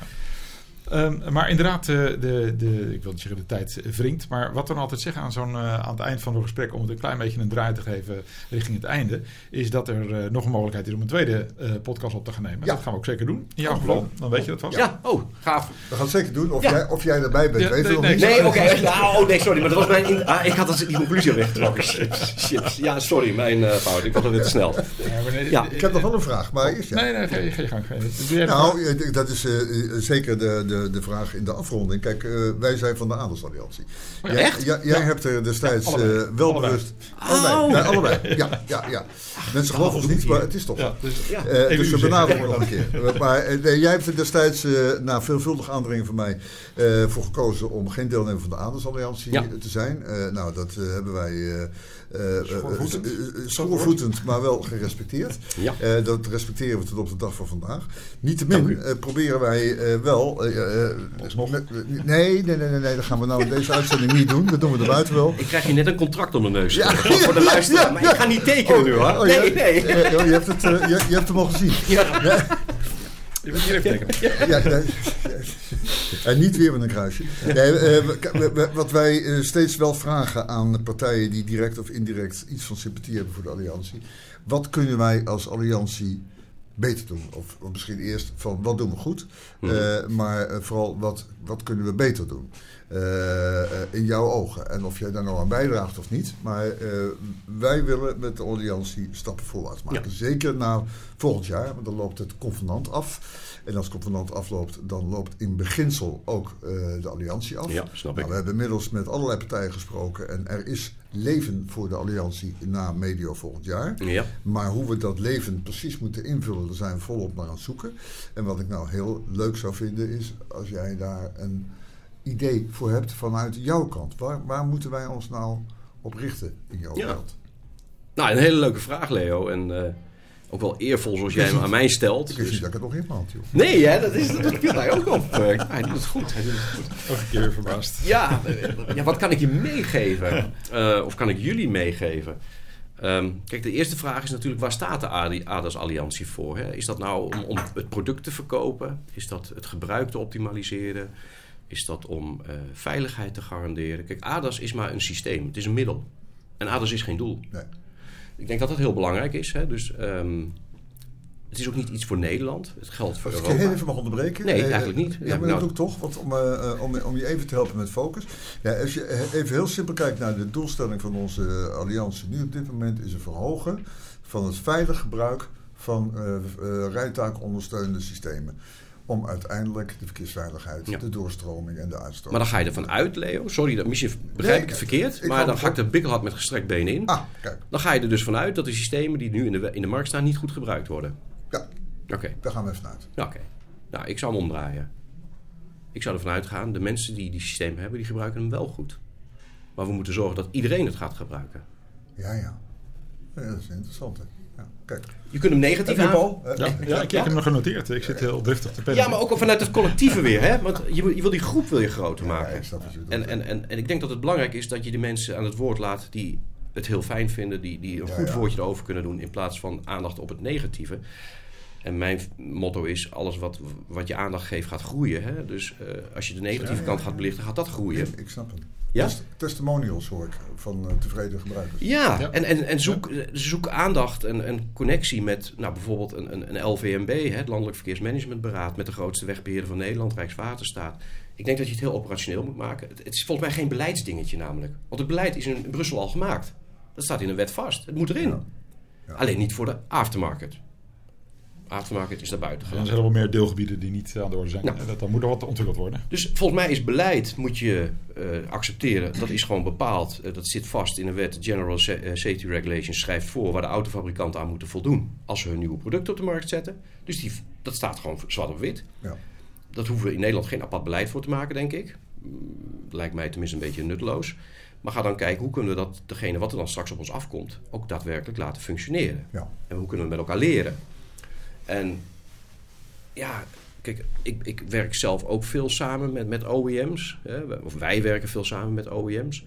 Ehm, maar inderdaad, eh, de, de, ik wil niet zeggen de tijd wringt. Maar wat we dan altijd zeggen aan, zo'n, eh, aan het eind van het gesprek... om het een klein beetje een draai te geven richting het einde... is dat er eh, nog een mogelijkheid is om een tweede eh, podcast op te gaan nemen. Ja. Dat gaan we ook zeker doen. In jouw geval, dan weet je dat vast. Ja, oh, gaaf. We gaan het zeker doen. Of, Ja. jij, of jij erbij bent, Ja, weten we nee, nog niet. Nee, oké. Ja, oh, nee, sorry. Maar dat was mijn... in- ah, ik had dat- die conclusie al weggetrokken. Chips. Ja, sorry. Mijn eh, fout. Ik was alweer te snel. Ja, maar nee, Ja. Ik heb nog wel een vraag, maar eerst. Nee, nee, ga je, ga je gang. Je-? Nou, dat is zeker de, de, de vraag in de afronding. Kijk, eh, wij zijn van de Adelsalliantie. ja, Jij- echt? ja, jij Ja. hebt er destijds allebei. eh, wel Allebei. bewust... Oh. Allebei. Nee, allebei. Ja, ja, ja. Mensen geloven ons niet, maar het is toch Ja, dus. Eh, dus we benaderen nog een keer. Maar eh, nee, jij hebt er destijds, eh, na veelvuldige aandringen van mij, eh, voor gekozen om geen deelnemer van de Adelsalliantie te zijn. Eh, nou, dat eh, hebben wij eh, eh, eh, Schoorvoetend? eh, eh, schoorvoetend, maar wel gerespecteerd. Ja. Eh, dat respecteren we tot op de dag van vandaag. Niettemin eh, proberen wij eh, wel. Eh, nee, nee, nee, nee, nee, dat gaan we nou in deze uitzending niet doen. Dat doen we er buiten wel. Ik krijg hier net een contract om de neus. Ja. Voor voor de luisteraar. Ja, Maar ik ga niet tekenen nu hoor. Oh, Nee, je, nee. eh, oh, je, hebt het, eh, je, je hebt hem al gezien. Ja. je moet hier even tekenen. En niet weer met een kruisje. Eh, wat wij eh, steeds wel vragen aan partijen die direct of indirect iets van sympathie hebben voor de alliantie. Wat kunnen wij als alliantie beter doen? Of, of misschien eerst van wat doen we goed? Eh, maar eh, vooral wat, wat kunnen we beter doen? Eh, in jouw ogen. En of jij daar nou aan bijdraagt of niet. Maar wij willen met de alliantie stappen voorwaarts maken. Zeker na volgend jaar, want dan loopt het convenant af. En als het convenant afloopt, dan loopt in beginsel ook de alliantie af. Ja, snap ik. Nou, we hebben inmiddels met allerlei partijen gesproken. En er is leven voor de alliantie na medio volgend jaar. Ja. Maar hoe we dat leven precies moeten invullen, daar zijn we volop naar aan het zoeken. En wat ik nou heel leuk zou vinden is als jij daar een idee voor hebt vanuit jouw kant. Waar, waar moeten wij ons nou op richten in jouw Ja. veld? Nou, een hele leuke vraag, Leo. En eh, ook wel eervol zoals jij hem aan mij stelt. Ik wist Dus- niet dat ik het nog in had, joh. Nee, hè, dat, is, dat viel mij ook op. Eh, hij doet het goed. Hij doet het goed. Nog een keer verbaasd. Ja, eh, ja, wat kan ik je meegeven? Eh, of kan ik jullie meegeven? Ehm, kijk, de eerste vraag is natuurlijk: waar staat de ADAS Alliantie voor? Hè? Is dat nou om, om het product te verkopen? Is dat het gebruik te optimaliseren? Is dat om eh, veiligheid te garanderen? Kijk, ADAS is maar een systeem, het is een middel. En ADAS is geen doel. Nee. Ik denk dat dat heel belangrijk is. Hè? Dus ehm, het is ook niet iets voor Nederland. Het geldt voor Als ik heel Europa. even mag onderbreken. Nee, Eh, eigenlijk niet. Ja, maar nou- dat doe ik toch, want om, eh, eh, om, om je even te helpen met focus. Ja, als je even heel simpel kijkt naar de doelstelling van onze alliantie nu op dit moment, is een verhogen van het veilig gebruik van rijtaakondersteunende systemen. Om uiteindelijk de verkeersveiligheid, Ja. de doorstroming en de uitstoot. Maar dan ga je ervan uit, Leo. Sorry, dat, misschien begrijp Nee, ik het verkeerd. ik maar dan me ga ik voor- er bikkelhard met gestrekt benen in. Ah, kijk, Dan ga je er dus vanuit dat de systemen die nu in de, in de markt staan niet goed gebruikt worden. ja, Oké, daar gaan we even uit. ja, oké. Nou, ik zou hem omdraaien. Ik zou ervan uitgaan, de mensen die die systemen hebben, die gebruiken hem wel goed. Maar we moeten zorgen dat iedereen het gaat gebruiken. Ja, ja. Ja, dat is interessant. Hè? Kijk. Je kunt hem negatief Heb je aan... Paul? Ja, ja, ik heb hem nog genoteerd. Ik zit heel driftig te pennen. Ja, maar ook al vanuit het collectieve weer, hè? Want je, wil- je wil die groep wil je groter Ja, maken. je. En, en, en, en ik denk dat het belangrijk is dat je de mensen aan het woord laat die het heel fijn vinden, die, die een Ja, goed ja. woordje erover kunnen doen in plaats van aandacht op het negatieve. En mijn motto is: alles wat, wat je aandacht geeft gaat groeien. Hè? Dus eh, als je de negatieve Ja, ja, kant gaat belichten, gaat dat groeien. Ik snap hem. Ja? Test- testimonials hoor ik van eh, tevreden gebruikers. Ja, Ja. en, en, en zoek, zoek aandacht en, en connectie met nou, bijvoorbeeld een, een, een LVMB, hè, het Landelijk Verkeersmanagementberaad, met de grootste wegbeheerder van Nederland, Rijkswaterstaat. Ik denk dat je het heel operationeel moet maken. Het, het is volgens mij geen beleidsdingetje namelijk. Want het beleid is in, in Brussel al gemaakt. Dat staat in een wet vast. Het moet erin. Ja. Ja. Alleen niet voor de aftermarket. Aftermarket is daar buiten Er gelaten. zijn er wel meer deelgebieden die niet aan de orde zijn. Ja. Dat, dan moet er wat ontwikkeld worden. Dus volgens mij is beleid, moet je eh, accepteren, dat is gewoon bepaald. Eh, dat zit vast in een wet. General eh, Safety Regulations schrijft voor waar de autofabrikanten aan moeten voldoen als ze hun nieuwe producten op de markt zetten. Dus die, dat staat gewoon zwart op wit. Ja. Dat hoeven we in Nederland geen apart beleid voor te maken, denk ik. Mm, Lijkt mij tenminste een beetje nutteloos. Maar ga dan kijken hoe kunnen we dat, degene wat er dan straks op ons afkomt, ook daadwerkelijk laten functioneren. Ja. En hoe kunnen we met elkaar leren? En ja, kijk, ik, ik werk zelf ook veel samen met, met OEM's. Hè, of wij werken veel samen met OEM's.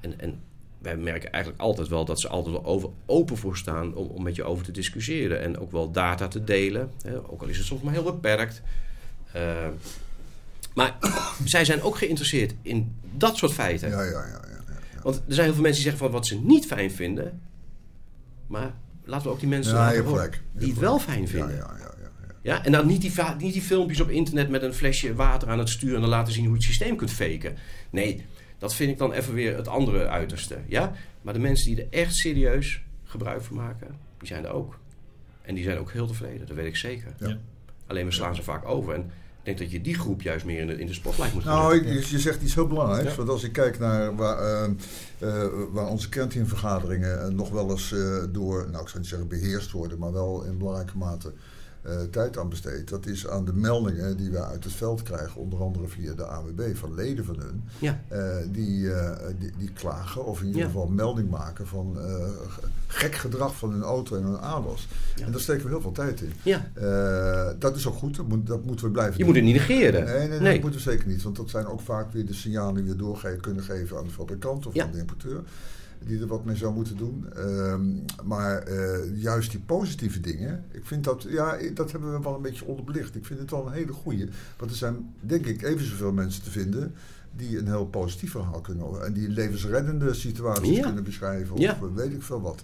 En, en wij merken eigenlijk altijd wel dat ze altijd wel over, open voor staan om, om met je over te discussiëren. En ook wel data te delen. Hè, ook al is het soms maar heel beperkt. Eh, maar zij zijn ook geïnteresseerd in dat soort feiten. Ja, ja, ja. ja, ja. Want er zijn heel veel mensen die zeggen van wat ze niet fijn vinden. Maar laten we ook die mensen Ja, laten horen die het wel fijn vinden. Ja, ja, ja, ja, en dan niet die, niet die filmpjes op internet met een flesje water aan het sturen en dan laten zien hoe je het systeem kunt faken. Nee, dat vind ik dan even weer het andere uiterste. Ja? Maar de mensen die er echt serieus gebruik van maken, die zijn er ook. En die zijn ook heel tevreden, dat weet ik zeker. Ja. Alleen we slaan ze vaak over. En ik denk dat je die groep juist meer in de, in de spotlight moet gaan Nou, ik- je zegt iets heel belangrijks. Ja. Want als ik kijk naar waar, eh, waar onze kernteamvergaderingen eh, nog wel eens door, nou ik zou niet zeggen beheerst worden, maar wel in belangrijke mate eh, tijd aan besteed. Dat is aan de meldingen die we uit het veld krijgen, onder andere via de AWB van leden van hun. Ja, eh, die, eh, die, die klagen of in ieder Ja. geval melding maken van gek gedrag van hun auto en hun. Ja. En daar steken we heel veel tijd in. ja. Dat is ook goed, dat, moet, dat moeten we blijven je doen. moet het niet negeren. Nee, nee, nee, Nee. dat moeten we zeker niet. Want dat zijn ook vaak weer de signalen die we doorgeven kunnen geven aan de fabrikant of aan de importeur. Die er wat mee zou moeten doen. Ehm, maar eh, juist die positieve dingen, ik vind dat, ja, dat hebben we wel een beetje onderbelicht. Ik vind het wel een hele goeie. Want er zijn, denk ik, even zoveel mensen te vinden die een heel positief verhaal kunnen en die levensreddende situaties Ja. kunnen beschrijven of Ja. weet ik veel wat.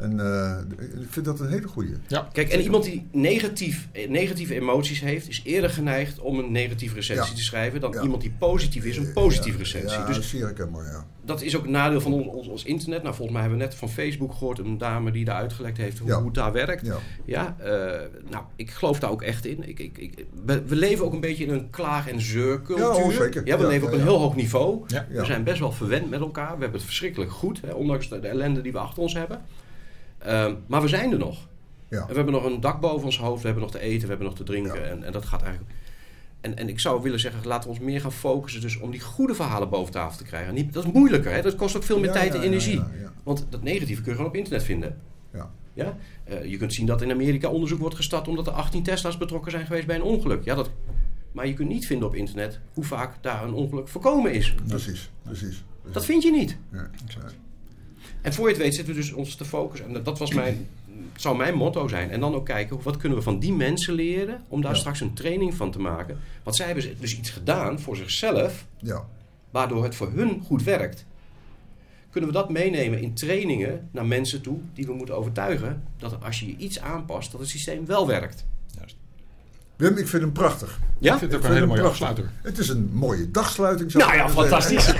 En eh, ik vind dat een hele goeie. Ja, Kijk, en iemand die negatief, eh, negatieve emoties heeft, is eerder geneigd om een negatieve recensie Ja. te schrijven dan Ja. iemand die positief is, een positieve Ja, recensie. Ja, dus dat zie ik helemaal, ja. dat is ook een nadeel van ons, ons, ons internet. Nou, volgens mij hebben we net van Facebook gehoord, een dame die daar uitgelegd heeft hoe, Ja. hoe het daar werkt. ja. Ja, eh, nou, ik geloof daar ook echt in. Ik, ik, ik, we, we leven ook een beetje in een klaag- en zeurcultuur. Ja, oh, zeker. Ja, we Ja, leven op een ja. heel hoog niveau. Ja. Ja. We zijn best wel verwend met elkaar. We hebben het verschrikkelijk goed, hè, ondanks de, de ellende die we achter ons hebben. Ehm, maar we zijn er nog. Ja. En we hebben nog een dak boven ons hoofd, we hebben nog te eten, we hebben nog te drinken. Ja. En, en dat gaat eigenlijk. En, en ik zou willen zeggen, laten we ons meer gaan focussen dus om die goede verhalen boven tafel te krijgen. Niet, dat is moeilijker, hè? dat kost ook veel meer Ja, tijd en energie. Want dat negatieve kun je gewoon op internet vinden. Ja. Ja? Eh, je kunt zien dat in Amerika onderzoek wordt gestart omdat er 18 Tesla's betrokken zijn geweest bij een ongeluk. Ja, dat, maar je kunt niet vinden op internet hoe vaak daar een ongeluk voorkomen is. Precies, precies. Dat vind je niet. Ja. En voor je het weet zitten we dus ons te focussen. En dat- was mijn, zou mijn motto zijn. En dan ook kijken, wat kunnen we van die mensen leren... om daar Ja. straks een training van te maken. Want zij hebben dus iets gedaan voor zichzelf... Ja. waardoor het voor hun goed werkt. Kunnen we dat meenemen in trainingen naar mensen toe... die we moeten overtuigen dat als je je iets aanpast... dat het systeem wel werkt. Wim, ik vind hem prachtig. Ja? ik vind het ook Ik een hele mooie afsluiter. Het is een mooie dagsluiting. zou Nou ja, fantastisch.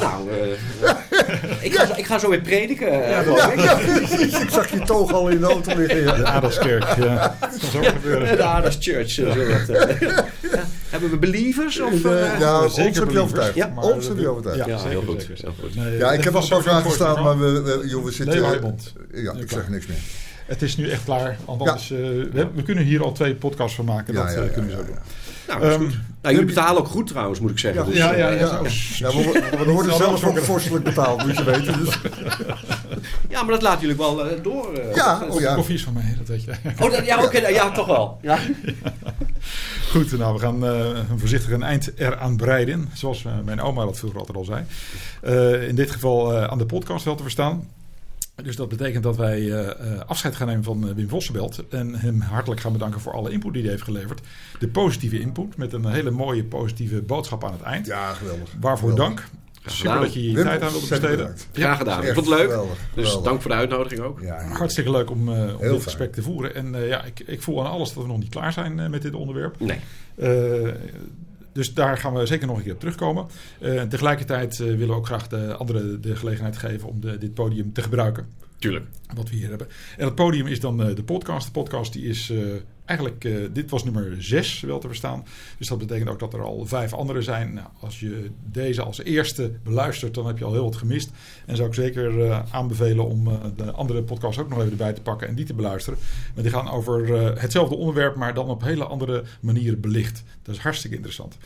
nou, eh, ik, ga, zo- ik ga zo weer prediken. eh, Ja, ik. ja, precies. Ik zag je toog al in de auto liggen. De Ja. Adelskerk, ja. Dat kan zo gebeuren. De Adas Church. eh. Hebben we believers? Of, eh, ja, ons zeker heb je overtuigd. Ja, ons dat- heb je overtuigd. Ja, heel goed, heel goed. Ja, ik heb nog een paar vragen staan, maar we, we, joh, we zitten... Ja, ik zeg niks meer. Het is nu echt klaar. Want anders, eh, we, we kunnen hier al twee podcasts van maken. Ja, dat ja, eh, kunnen we ja, zo doen. ja. Nou, dat is Ehm, goed. Nou, jullie betalen ook goed trouwens, moet ik zeggen. Ja, Dus, ja, eh, ja, Ja, ja. ja, we, we worden zelf ook vorstelijk betaald, moet je weten. Dus. ja, maar dat laten jullie wel eh, door. eh. Ja, Dat- oh De ja. koffie is van mij, dat weet je. Oh, dat- ja, oké, ja, toch wel. Ja. Goed, nou, we gaan eh, voorzichtig een eind eraan breiden. Zoals mijn oma dat vroeger altijd al zei. Eh, in dit geval eh, aan de podcast wel te verstaan. Dus dat betekent dat wij eh, eh, afscheid gaan nemen van eh, Wim Vossenbelt. En hem hartelijk gaan bedanken voor alle input die hij heeft geleverd. De positieve input met een hele mooie positieve boodschap aan het eind. Ja, geweldig. Waarvoor Geweldig. dank. Super dat je je Wim, tijd aan wilde ontzettend besteden. bedankt. Graag gedaan. Ik vond het leuk. geweldig, Dus dank voor de uitnodiging ook. Ja, ja. Hartstikke leuk om, eh, om dit fijn. gesprek te voeren. En eh, ja, ik, ik voel aan alles dat we nog niet klaar zijn eh, met dit onderwerp. Nee. Dus daar gaan we zeker nog een keer op terugkomen. Eh, tegelijkertijd eh, willen we ook graag de anderen de gelegenheid geven om de, dit podium te gebruiken. Tuurlijk. Wat we hier hebben. En het podium is dan eh, de podcast. De podcast die is eigenlijk, eh, dit was nummer 6 wel te verstaan. Dus dat betekent ook dat er al vijf andere zijn. Nou, als je deze als eerste beluistert, dan heb je al heel wat gemist. En zou ik zeker eh, aanbevelen om eh, de andere podcast ook nog even erbij te pakken en die te beluisteren. Want die gaan over hetzelfde onderwerp, maar dan op hele andere manieren belicht. Dat is hartstikke interessant.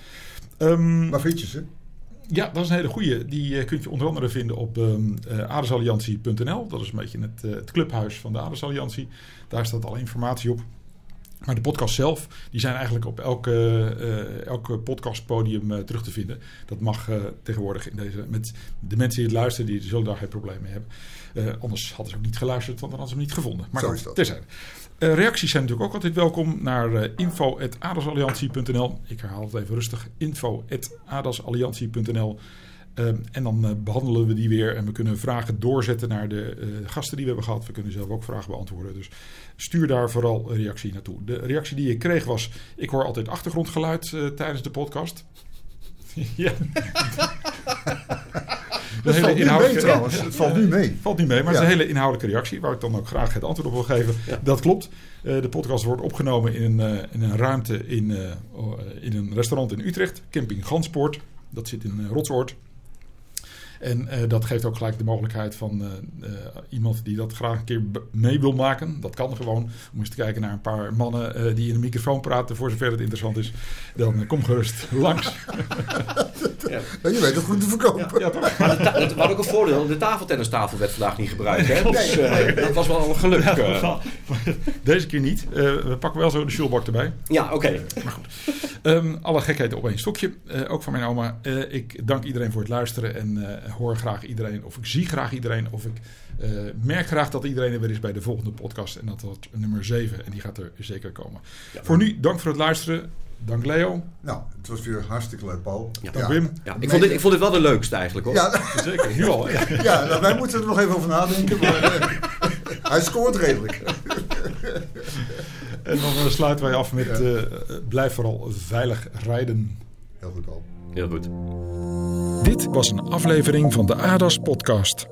Ehm, Waar vind je ze? ja, dat is een hele goeie. Die eh, kun je onder andere vinden op ehm eh, adesalliantie.nl. Dat is een beetje het, het clubhuis van de Adesalliantie. Daar staat alle informatie op. Maar de podcast zelf, die zijn eigenlijk op elke, eh elke podcastpodium eh, terug te vinden. Dat mag eh, tegenwoordig in deze, met de mensen die het luisteren, die zullen daar geen probleem mee hebben. Anders hadden ze ook niet geluisterd, want dan hadden ze hem niet gevonden. Maar Zo is dat. terzijde. Reacties zijn natuurlijk ook altijd welkom naar info.adasalliantie.nl. Ik herhaal het even rustig. info.adasalliantie.nl uh, En dan uh, behandelen we die weer en we kunnen vragen doorzetten naar de uh, gasten die we hebben gehad. We kunnen zelf ook vragen beantwoorden. Dus stuur daar vooral een reactie naartoe. De reactie die ik kreeg was: ik hoor altijd achtergrondgeluid uh, tijdens de podcast. ja. Dat valt nu mee trouwens. Het valt nu mee. Valt niet mee, maar ja. het is een hele inhoudelijke reactie waar ik dan ook graag het antwoord op wil geven. Ja. Dat klopt. Uh, de podcast wordt opgenomen in een, uh, in een ruimte in, uh, in een restaurant in Utrecht, Camping Ganspoort. Dat zit in Rotsoord. En dat geeft ook gelijk de mogelijkheid van iemand die dat graag een keer mee wil maken. Dat kan gewoon. Om eens te kijken naar een paar mannen die in een microfoon praten, voor zover het interessant is. Dan kom gerust langs. Nou, je weet het goed te verkopen. Ja? Maar de het had ook een voordeel. De tafeltennistafel werd vandaag niet gebruikt. Hè? Dus eh, dat was wel een geluk. eh. Deze keer niet. Eh, we pakken wel zo de shulbak erbij. Ja, oké. Ehm, alle gekheid op één stokje. Eh, ook van mijn oma. Eh, ik dank iedereen voor het luisteren. En eh, hoor graag iedereen. Of ik zie graag iedereen. Of ik eh, merk graag dat iedereen er weer is bij de volgende podcast. En dat wordt nummer 7. En die gaat er zeker komen. voor nu, dank voor het luisteren. Dank Leo. Nou, het was weer hartstikke leuk, Paul. Ja. Dank Wim. Ja, ik, vond dit, ik vond dit wel de leukste eigenlijk hoor. Ja, Zeker. Nu al. ja nou, wij moeten er nog even over nadenken. Maar eh, hij scoort redelijk. En dan eh, sluiten wij af met eh, blijf vooral veilig rijden. Heel goed, Paul. Heel goed. Dit was een aflevering van de ADAS podcast.